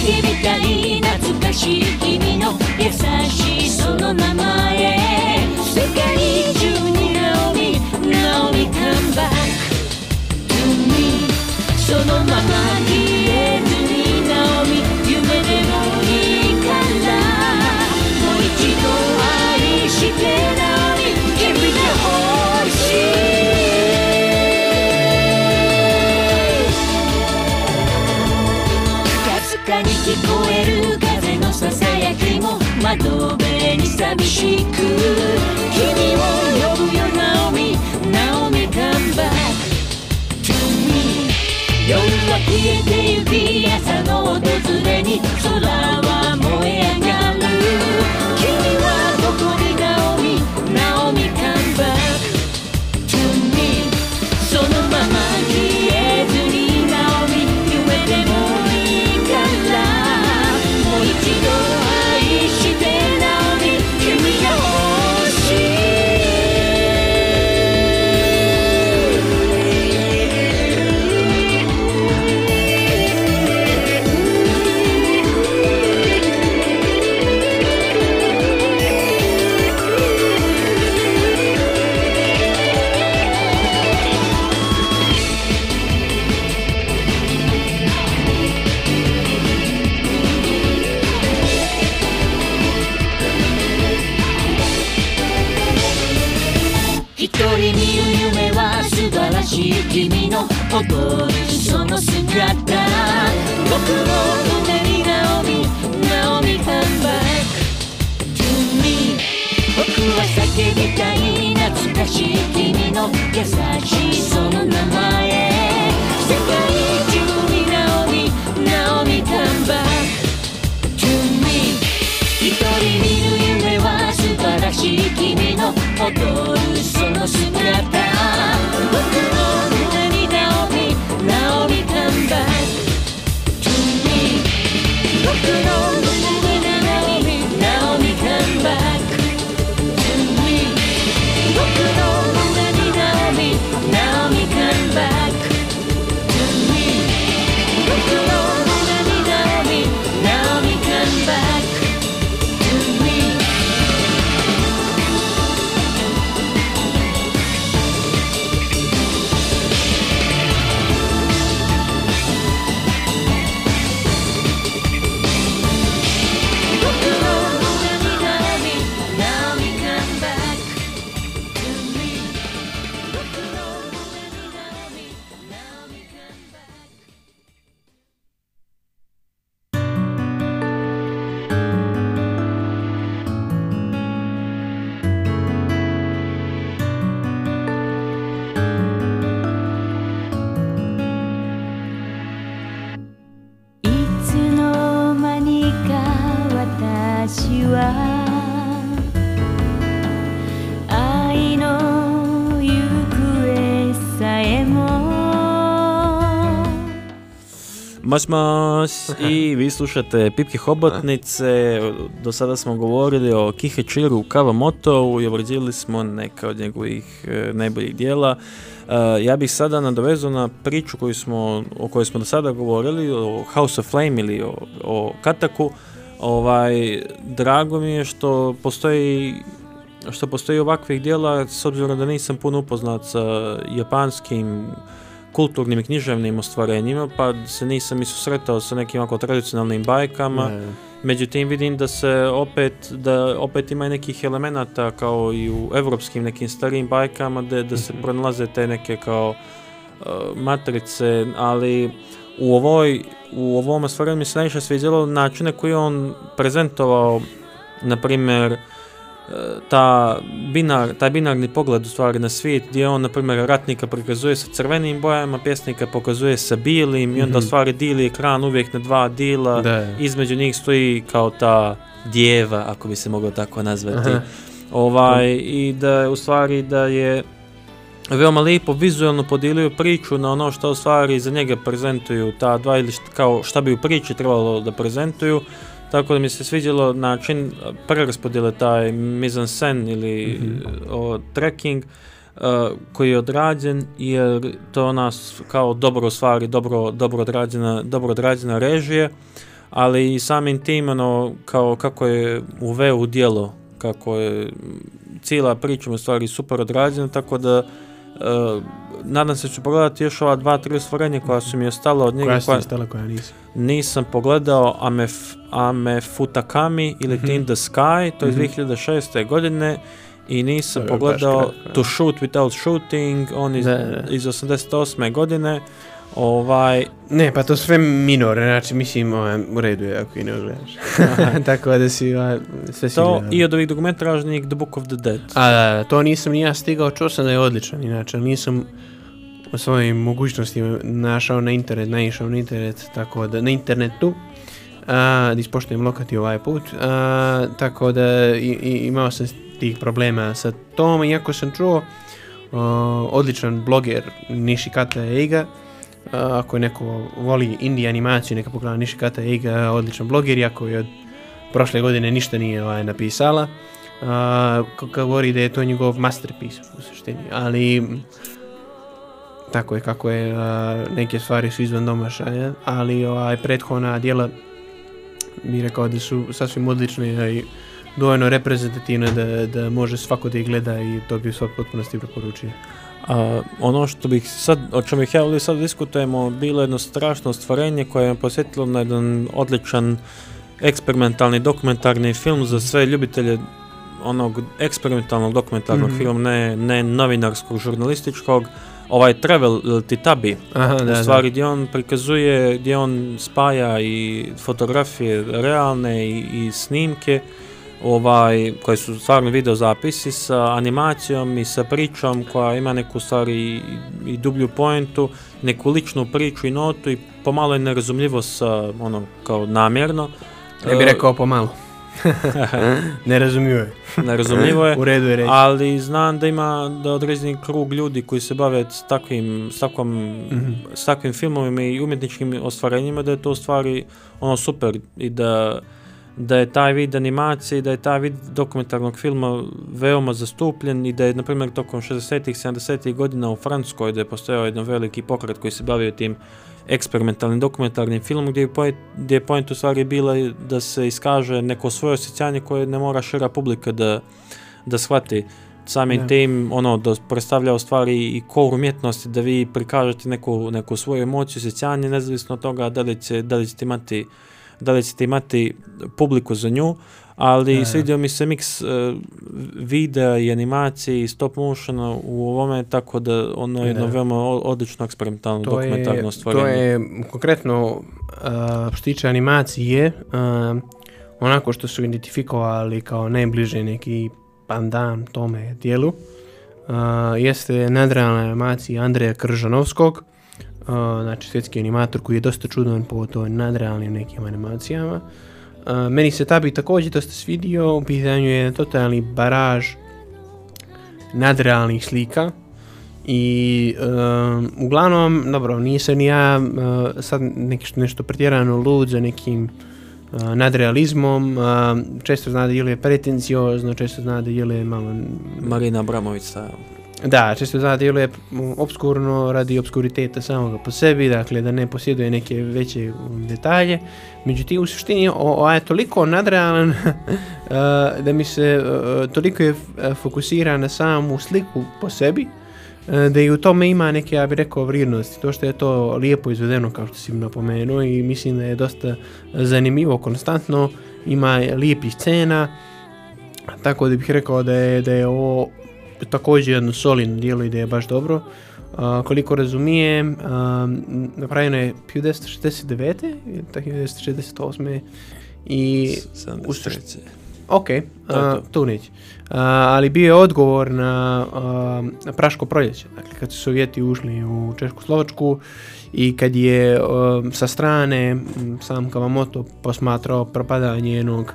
S4: きみたい懐かしい窓辺に寂しく君を呼ぶよナオミナオミ come back to me 夜は消えてゆき朝の訪れに空の優しいその名前
S2: Mas mas <laughs> i vi slušate Pipke Hobotnice, do sada smo govorili o Kihechiru Kawamoto i obrađivali smo neka od njegovih e, najboljih dijela. E, ja bih sada nadovezao na priču koju smo, o kojoj smo do sada govorili, o House of Flame ili o, o Kataku. Ovaj, drago mi je što postoji što postoji ovakvih dijela, s obzirom da nisam puno upoznat sa japanskim kulturnim i književnim ostvarenjima, pa se nisam susretao sa nekim ovako tradicionalnim bajkama. Međutim, vidim da se opet, da opet ima nekih elemenata kao i u evropskim nekim starijim bajkama, da, da se pronalaze te neke kao uh, matrice, ali u ovoj, u ovom ostvarenju mi se najviše sviđalo način na koji on prezentovao, na primjer, ta binar, taj binarni pogled u stvari na svijet gdje on, na primjer, ratnika prikazuje sa crvenim bojama, pjesnika pokazuje sa bijelim i onda u
S3: Mhm.
S2: stvari dili ekran uvijek na dva dila,
S3: Da.
S2: između njih stoji kao ta djeva, ako bi se moglo tako nazvati.
S3: Aha.
S2: Ovaj, I da je u stvari da je veoma lijepo vizualno podijelio priču na ono što u stvari za njega prezentuju ta dva ili št- kao šta bi u priči trebalo da prezentuju. Tako da mi se sviđalo način preraspodjele taj mise-en-scène ili o, tracking a, koji je odrađen jer to nas kao dobro stvari, dobro, dobro, odrađena, dobro odrađena režije. ali i samim tim, ono, kao kako je uveo u djelo, kako je mm, cijela priča u stvari super odrađena, tako da e, nadam se ću pogledati još ova dva, tri stvorenja koja su mi ostala od njega.
S3: Koja
S2: koja-
S3: ostala koja nisi?
S2: nisam pogledao Amef, Amefutakami ili
S3: Mhm.
S2: In the Sky, to je iz
S3: Mhm.
S2: 2006. godine i nisam pogledao To. Shoot Without Shooting, on iz,
S3: da.
S2: iz 88. godine. Ovaj,
S3: Ne, pa to sve minor, znači mislim ovaj, u redu je ako i ne gledaš. <laughs> Tako da si ovaj, sve si
S2: to
S3: gledao.
S2: i od ovih dokumentažnih The Book of the Dead.
S3: A da, da, to nisam ni ja stigao, čuo sam da je odličan, inače nisam u svojim mogućnostima našao na internet, naišao na internet, tako da, na internetu, a, da ispoštujem lokati ovaj put, a, tako da i, i- imao sam tih problema sa tom, iako sam čuo o, odličan bloger Nishikata Eiga, a, ako je neko voli indie animaciju, neka pogleda Nishikata Eiga, odličan bloger, iako je od prošle godine ništa nije ovaj, napisala, ko- govori da je to njegov masterpiece u suštini, ali tako je kako je, a, neke stvari su izvan domašaja, ali ovaj, prethodna dijela bi rekao da su sasvim odlične i dovoljno reprezentativne da, da može svako da ih gleda i to bi u potpunosti preporučio.
S2: A, ono što bih sad, o čemu bih ja ovdje sad diskutujemo, bilo jedno strašno stvorenje koje me posjetilo na jedan odličan eksperimentalni dokumentarni film za sve ljubitelje onog eksperimentalnog dokumentarnog
S3: Mhm.
S2: filma, ne, ne novinarskog, žurnalističkog, ovaj Travel Titabi,
S3: Aha, da,
S2: u stvari gdje on prikazuje, gdje on spaja i fotografije realne i, i snimke, ovaj, koje su stvarno video zapisi sa animacijom i sa pričom koja ima neku stvari i, i dublju poentu, neku ličnu priču i notu i pomalo je nerazumljivo sa, ono, kao namjerno.
S3: Ja bih
S2: E,
S3: rekao pomalo. <laughs> <laughs> ne razumiju je.
S2: Nerazumljivo je.
S3: U redu je reći.
S2: Ali znam da ima da određeni krug ljudi koji se bave s takvim, s, takvom,
S3: Mhm.
S2: s takvim filmovima i umjetničkim ostvarenjima da je to u stvari ono super i da, da je taj vid animacije i da je taj vid dokumentarnog filma veoma zastupljen i da je na primjer tokom 60-ih, 70-ih godina u Francuskoj da je postojao jedan veliki pokret koji se bavio tim eksperimentalnim dokumentarnim filmom gdje je point, gdje je point u stvari bila da se iskaže neko svoje osjećanje koje ne mora šira publika da, da shvati samim
S3: Da.
S2: tim ono da predstavlja u stvari i core umjetnosti da vi prikažete neku, neku svoju emociju, osjećanje nezavisno od toga da li, će, da li ćete imati da li ćete imati publiku za nju, ali
S3: Da.
S2: svidio mi se miks uh, videa i animacije i stop motiona u ovome, tako da ono je jedno veoma odlično eksperimentalno
S3: to je,
S2: dokumentarno
S3: to je konkretno uh, što tiče animacije uh, onako što su identifikovali kao najbliže neki pandan tome dijelu jeste nadrealna animacija Andreja Kržanovskog znači svjetski animator koji je dosta čudan po toj nadrealnim nekim animacijama. Meni se ta bi također dosta svidio, u pitanju je totalni baraž nadrealnih slika. I um, uglavnom, dobro, nisam ni ja uh, sad neki što- nešto pretjerano lud za nekim uh, nadrealizmom, uh, često zna da je pretenciozno, često zna da je malo...
S2: Marina Abramović style.
S3: Da, često zna da je obskurno radi obskuriteta samoga po sebi, dakle da ne posjeduje neke veće um, detalje. Međutim, u suštini o, o, je toliko nadrealan uh, <laughs> da mi se uh, toliko je uh, fokusira na samu sliku po sebi, da i u tome ima neke, ja bih rekao, vrijednosti. To što je to lijepo izvedeno, kao što si napomenuo, i mislim da je dosta zanimljivo, konstantno, ima lijepih scena, tako da bih rekao da je, da je ovo također jedno solidno dijelo i da je baš dobro. A, koliko razumijem, a, napravljeno je 1969. ili tako 1968. I, u sušt- ok, a,
S2: To
S3: neće. A, ali bio je odgovor na, a, na Praško proljeće, dakle kad su Sovjeti ušli u Češku Slovačku i kad je sa strane sam Kavamoto posmatrao propadanje jednog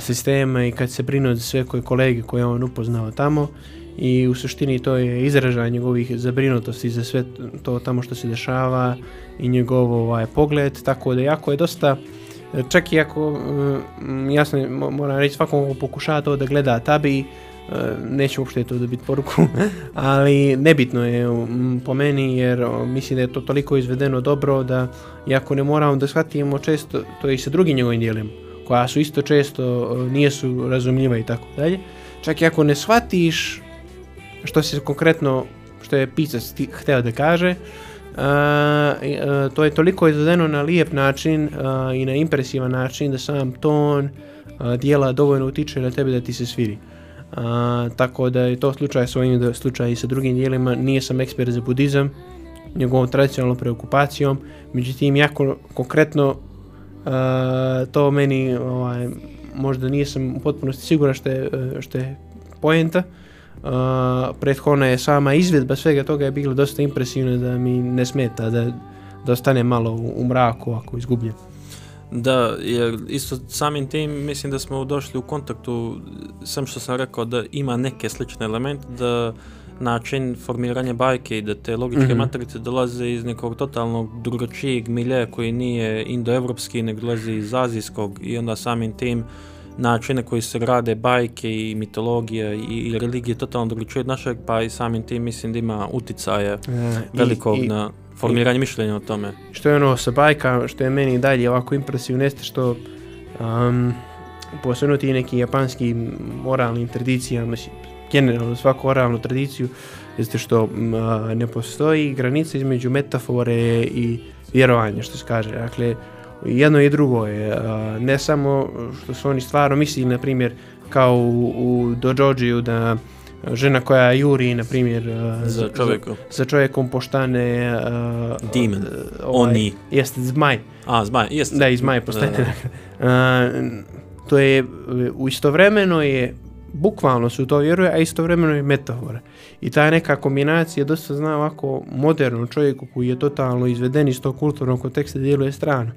S3: sistema i kad se brinuo za sve koje kolege koje je on upoznao tamo i u suštini to je izražaj njegovih zabrinutosti za sve to tamo što se dešava i njegov ovaj, pogled, tako da jako je dosta čak i ako mm, jasno moram reći svakom ko pokušava to da gleda tabi neću uopšte to dobiti poruku, <laughs> ali nebitno je po meni jer mislim da je to toliko izvedeno dobro da iako ne moramo da shvatimo često to i sa drugim njegovim dijelima koja su isto često o, nijesu razumljiva i tako dalje. Čak i ako ne shvatiš što se konkretno što je pisac ti- hteo da kaže, i, a, to je toliko izvedeno na lijep način i na impresivan način da sam ton dijela dovoljno utiče na tebe da ti se svidi. A, tako da je to slučaj s ovim, slučaj i sa drugim dijelima. Nije sam ekspert za budizam, njegovom tradicionalnom preokupacijom, međutim, jako konkretno to meni ovaj, možda nisam u potpunosti siguran što je, e, što je poenta. Uh, prethodno je sama izvedba svega toga je bila dosta impresivna da mi ne smeta da, da ostane malo u, u mraku ako izgubljen.
S2: Da, jer isto samim tim mislim da smo došli u kontaktu, sam što sam rekao da ima neke slične elemente, da način formiranja bajke i da te logičke
S3: Mhm.
S2: matrice dolaze iz nekog totalnog drugačijeg milje koji nije indoevropski, nego dolazi iz azijskog i onda samim tim načine koji se grade bajke i mitologija i, i religije totalno drugačije od našeg, pa i samim tim mislim da ima uticaja
S3: Uh, i-
S2: velikog
S3: i,
S2: na formiranje mišljenja o tome.
S3: što je ono sa bajka, što je meni dalje ovako impresivno, jeste što um, posebno ti neki japanski moralnim tradicijama, generalno svaku oralnu tradiciju, jeste što a, ne postoji granica između metafore i vjerovanja, što se kaže. Dakle, jedno i drugo je, a, ne samo što su oni stvarno mislili, na primjer, kao u, u Dojođiju da žena koja juri, na primjer,
S2: Za čovjeka.
S3: za čovjekom poštane a,
S2: Demon.
S3: ovaj,
S2: Oni.
S3: Jeste zmaj.
S2: A, zmaj, jest.
S3: Da, iz zmaj postane.
S2: Da, da. <laughs>
S3: A, to je u istovremeno je bukvalno su to vjeruje, a istovremeno je metafora. I ta neka kombinacija dosta zna ovako modernom čovjeku koji je totalno izveden iz tog kulturnog konteksta djeluje strano.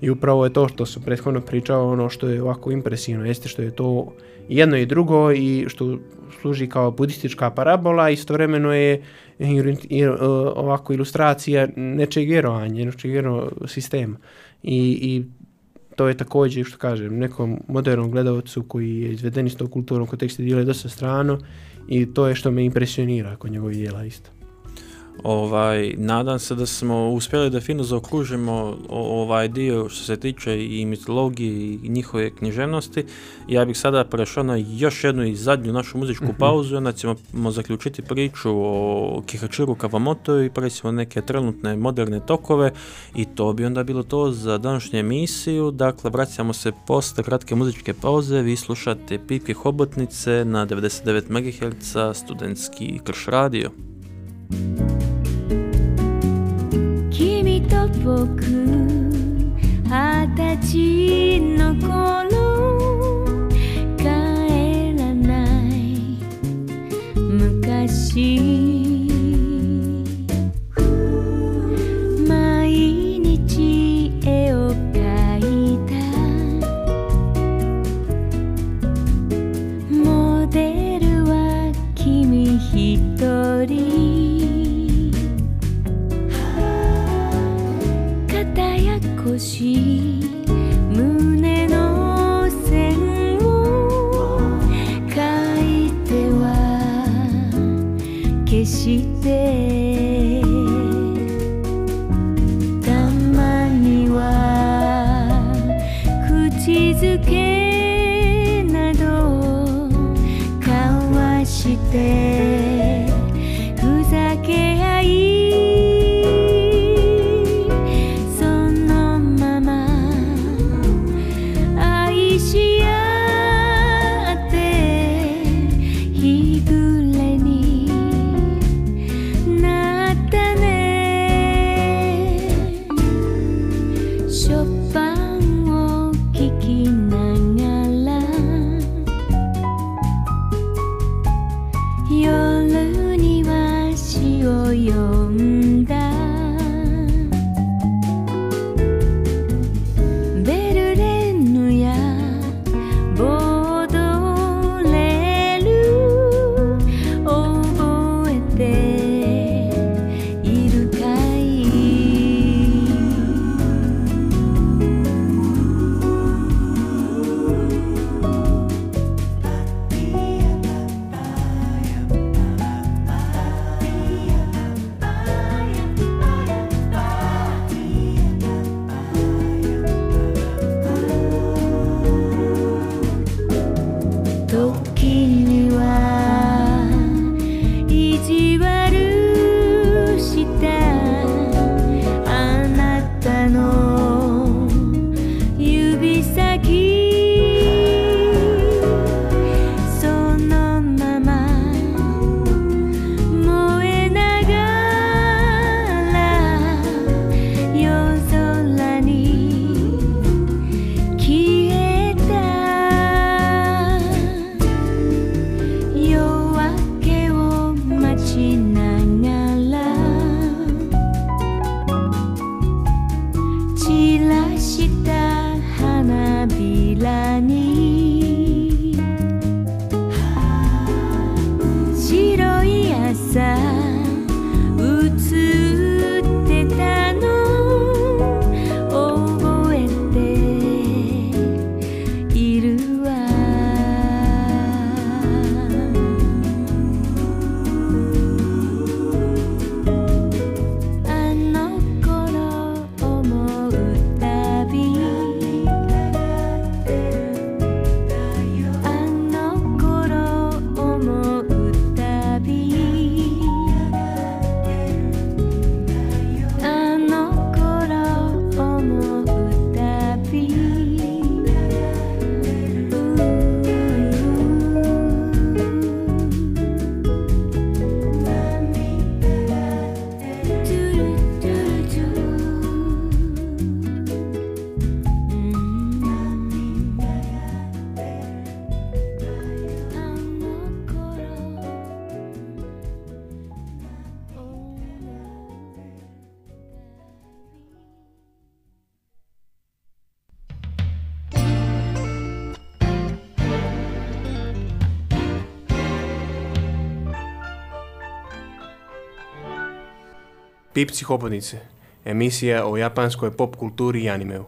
S3: I upravo je to što sam prethodno pričao, ono što je ovako impresivno, jeste što je to jedno i drugo i što služi kao budistička parabola, istovremeno je i- i- ovako ilustracija nečeg vjerovanja, nečeg vjero sistema. I, I to je također, što kažem, nekom modernom gledalcu koji je izveden iz tog kulturnog konteksta djeluje dosta strano i to je što me impresionira kod njegovih djela isto.
S2: Ovaj, nadam se da smo uspjeli da fino zaokružimo ovaj dio što se tiče i mitologije i njihove književnosti. Ja bih sada prešao na još jednu i zadnju našu muzičku
S3: Mhm.
S2: pauzu, onda ćemo mo zaključiti priču o Kihachiru Kawamoto i preći neke trenutne moderne tokove i to bi onda bilo to za današnju emisiju. Dakle, vraćamo se posle kratke muzičke pauze, vi slušate Pipke Hobotnice na 99 MHz, studentski krš radio.
S4: 僕二十歳の頃帰らない昔少し胸の線を書いては消して」「たまには口づけなど交わして」
S3: Tipci hobotnice, emisija o japanskoj pop kulturi i animeu.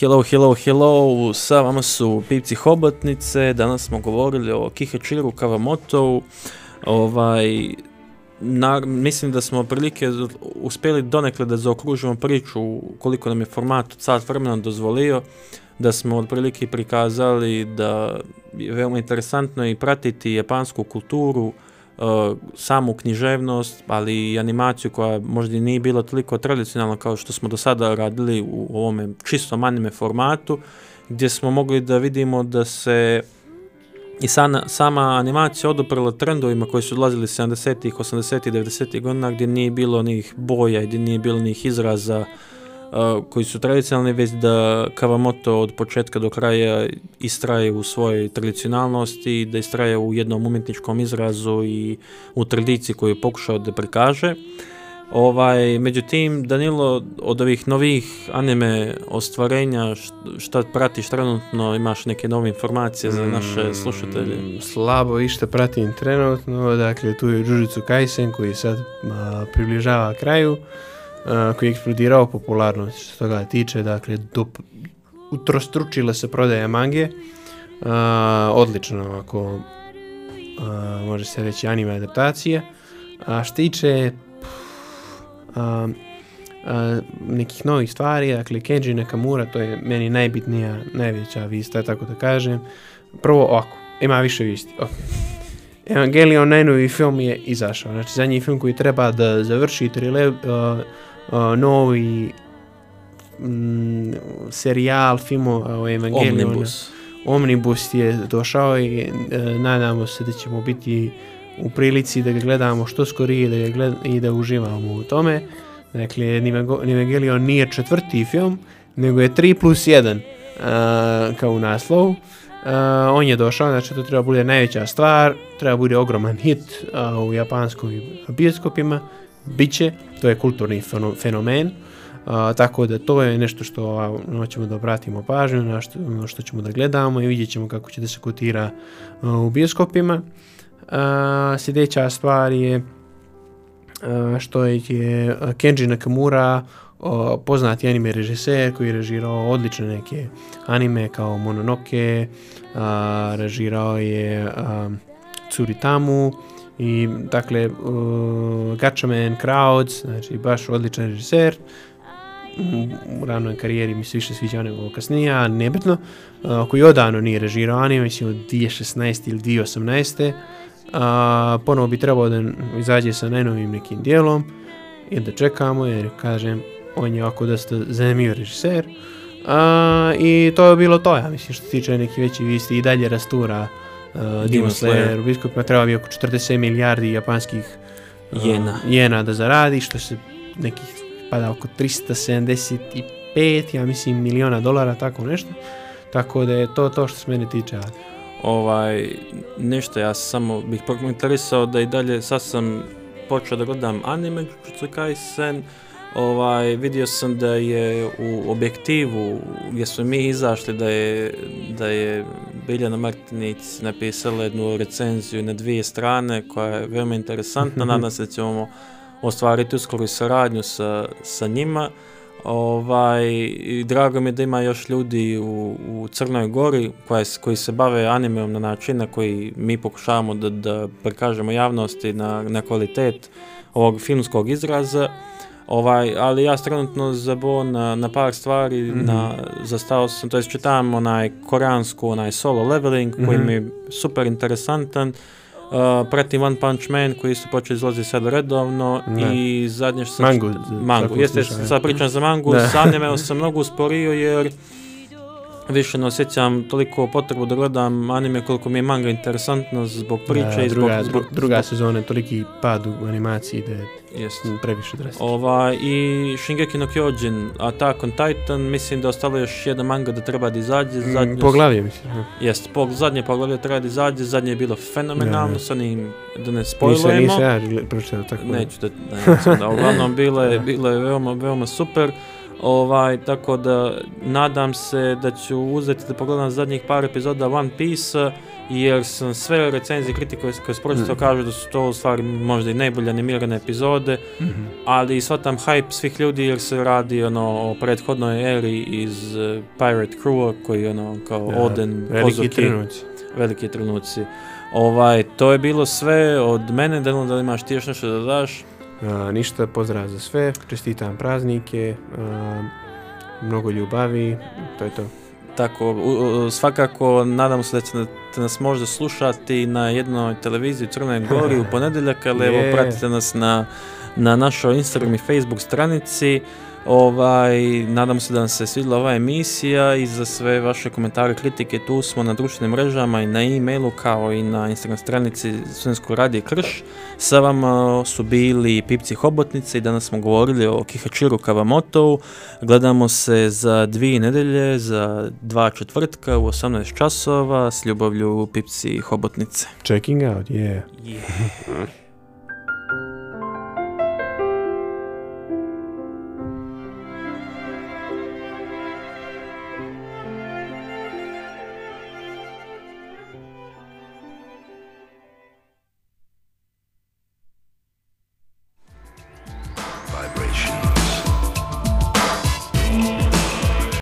S2: Hello, hello, hello, sa vama su Pipci Hobotnice, danas smo govorili o Kihachiru Kawamoto, ovaj, na, mislim da smo prilike uspjeli donekle da zaokružimo priču koliko nam je format od sat vremena dozvolio, da smo otprilike prikazali da je veoma interesantno i pratiti japansku kulturu, uh, samu književnost, ali i animaciju koja možda i nije bila toliko tradicionalna kao što smo do sada radili u ovome čistom anime formatu, gdje smo mogli da vidimo da se i sana, sama animacija odoprla trendovima koji su odlazili 70-ih, 80-ih, 90-ih godina gdje nije bilo njih boja, gdje nije bilo njih izraza uh, koji su tradicionalni, već da Kawamoto od početka do kraja istraje u svojoj tradicionalnosti, da istraje u jednom umjetničkom izrazu i u tradiciji koju je pokušao da prikaže. Ovaj, međutim, Danilo, od ovih novih anime ostvarenja, št- šta pratiš trenutno, imaš neke nove informacije za naše slušatelje?
S3: Mm, Slabo išta pratim trenutno, dakle tu je Jujutsu Kaisen koji sad a, približava kraju, a, koji je eksplodirao popularnost što toga tiče, dakle do, utrostručila se prodaja mange, a, odlično ako može se reći anime adaptacije, a što tiče nekih novih stvari, dakle Kenji Nakamura, to je meni najbitnija, najveća vista, tako da kažem. Prvo ovako, ima više visti. ok. Evangelion najnoviji film je izašao, znači zadnji film koji treba da završi trile, uh, uh, novi mm, serijal filmova o Evangelionu.
S2: Omnibus.
S3: Omnibus je došao i e, nadamo se da ćemo biti u prilici da ga gledamo što skorije da ga gled, i da uživamo u tome. Dakle, Evangelion nije četvrti film, nego je 3 plus 1 a, kao u naslovu. A, on je došao, znači to treba bude najveća stvar, treba bude ogroman hit a, u japanskim bioskopima, Biće, to je kulturni feno- fenomen. Tako da to je nešto što na ćemo da obratimo pažnju, na što, što ćemo da gledamo i vidjet ćemo kako će da se kotira u bioskopima. A, sljedeća stvar je a, što je a, Kenji Nakamura, o, poznati anime režiser koji je režirao odlične neke anime kao Mononoke, režirao je Tsuritamu I, dakle, uh, Gatchaman Crowds, znači baš odličan režiser, u ranoj karijeri mi se više sviđa nego kasnije, a nebitno, uh, koji odavno nije režirao anime, mislim od 2016 ili 2018. A, ponovo bi trebao da izađe sa najnovim nekim dijelom. I da čekamo jer kažem on je ovako dosta zanimljiv režiser. A, i to je bilo to ja mislim što se tiče neki veći visti i dalje rastura uh, Demon Slayer. U biskupima treba bi oko 40 milijardi japanskih uh,
S2: Jena.
S3: jena da zaradi što se nekih pada oko 375 ja mislim miliona dolara tako nešto. Tako da je to to što se mene tiče
S2: Ovaj, ništa, ja samo bih prokomentarisao da i dalje, sad sam počeo da gledam anime Jujutsu Kaisen, ovaj, vidio sam da je u objektivu gdje smo mi izašli da je, da je Biljana Martinić napisala jednu recenziju na dvije strane koja je veoma interesantna, <laughs> nadam se da ćemo ostvariti uskoro i saradnju sa, sa njima. Ovaj, i drago mi je da ima još ljudi u, u Crnoj Gori koja, koji se bave animeom na način na koji mi pokušavamo da, da prikažemo javnosti na, na kvalitet ovog filmskog izraza. Ovaj, ali ja trenutno zabao na, na par stvari, na, zastao sam, to jest čitam onaj koreansku, onaj solo leveling koji
S3: Mhm.
S2: mi je super interesantan. Uh, pratim One Punch Man koji isto počeo izlazi sad redovno
S3: Da.
S2: i zadnje što sam
S3: Mangu,
S2: mangu. Jeste, sad pričam za mangu,
S3: Da.
S2: sa animeom sam mnogo usporio jer više ne osjećam toliko potrebu da gledam anime koliko mi je manga interesantno zbog priče
S3: Da,
S2: i zbog,
S3: druga,
S2: zbog,
S3: dru- druga sezona je toliki pad u animaciji da je
S2: jest.
S3: previše drastično.
S2: Ovaj, I Shingeki no Kyojin, Attack on Titan, mislim da ostalo još jedna manga da treba da izađe. Zadnju,
S3: Mm, Poglavlje mislim. ja.
S2: Jest, po, zadnje poglavlje treba da izađe, zadnje je bilo fenomenalno, sa onim, da ne
S3: Nisam,
S2: spojlujemo.
S3: nisam ja gled- pročitao tako.
S2: Neću da, ne, da, uglavnom bilo je, <laughs> bilo je veoma, veoma super. Ovaj, tako da nadam se da ću uzeti da pogledam zadnjih par epizoda One Piece jer sam sve recenzije kritike koje, sam pročitao
S3: Mm.
S2: kažu da su to u stvari možda i najbolje animirane epizode
S3: Mhm.
S2: ali shvatam hype svih ljudi jer se radi ono o prethodnoj eri iz uh, Pirate Crew koji je ono kao
S3: Da,
S2: Oden,
S3: Veliki
S2: Kozuki,
S3: trenuci.
S2: veliki trenuci. Ovaj, to je bilo sve od mene, da imaš ti još nešto da daš?
S3: Ništa, pozdrav za sve, čestitam praznike, a, mnogo ljubavi, to je to.
S2: Tako, u- svakako nadam se da ćete nas možda slušati na jednoj televiziji u Crnoj Gori u <laughs> ponedjeljak, ali evo pratite nas na, na našoj Instagram i Facebook stranici. Ovaj, nadam se da vam se svidjela ova emisija i za sve vaše komentare, kritike tu smo na društvenim mrežama i na e-mailu kao i na Instagram stranici Studenskog radija Krš. Sa vama su bili Pipci Hobotnice i danas smo govorili o Kihachiru Kawamotou. Gledamo se za dvije nedelje, za dva četvrtka u 18 časova s ljubavlju Pipci Hobotnice.
S3: Checking out, yeah.
S2: Yeah.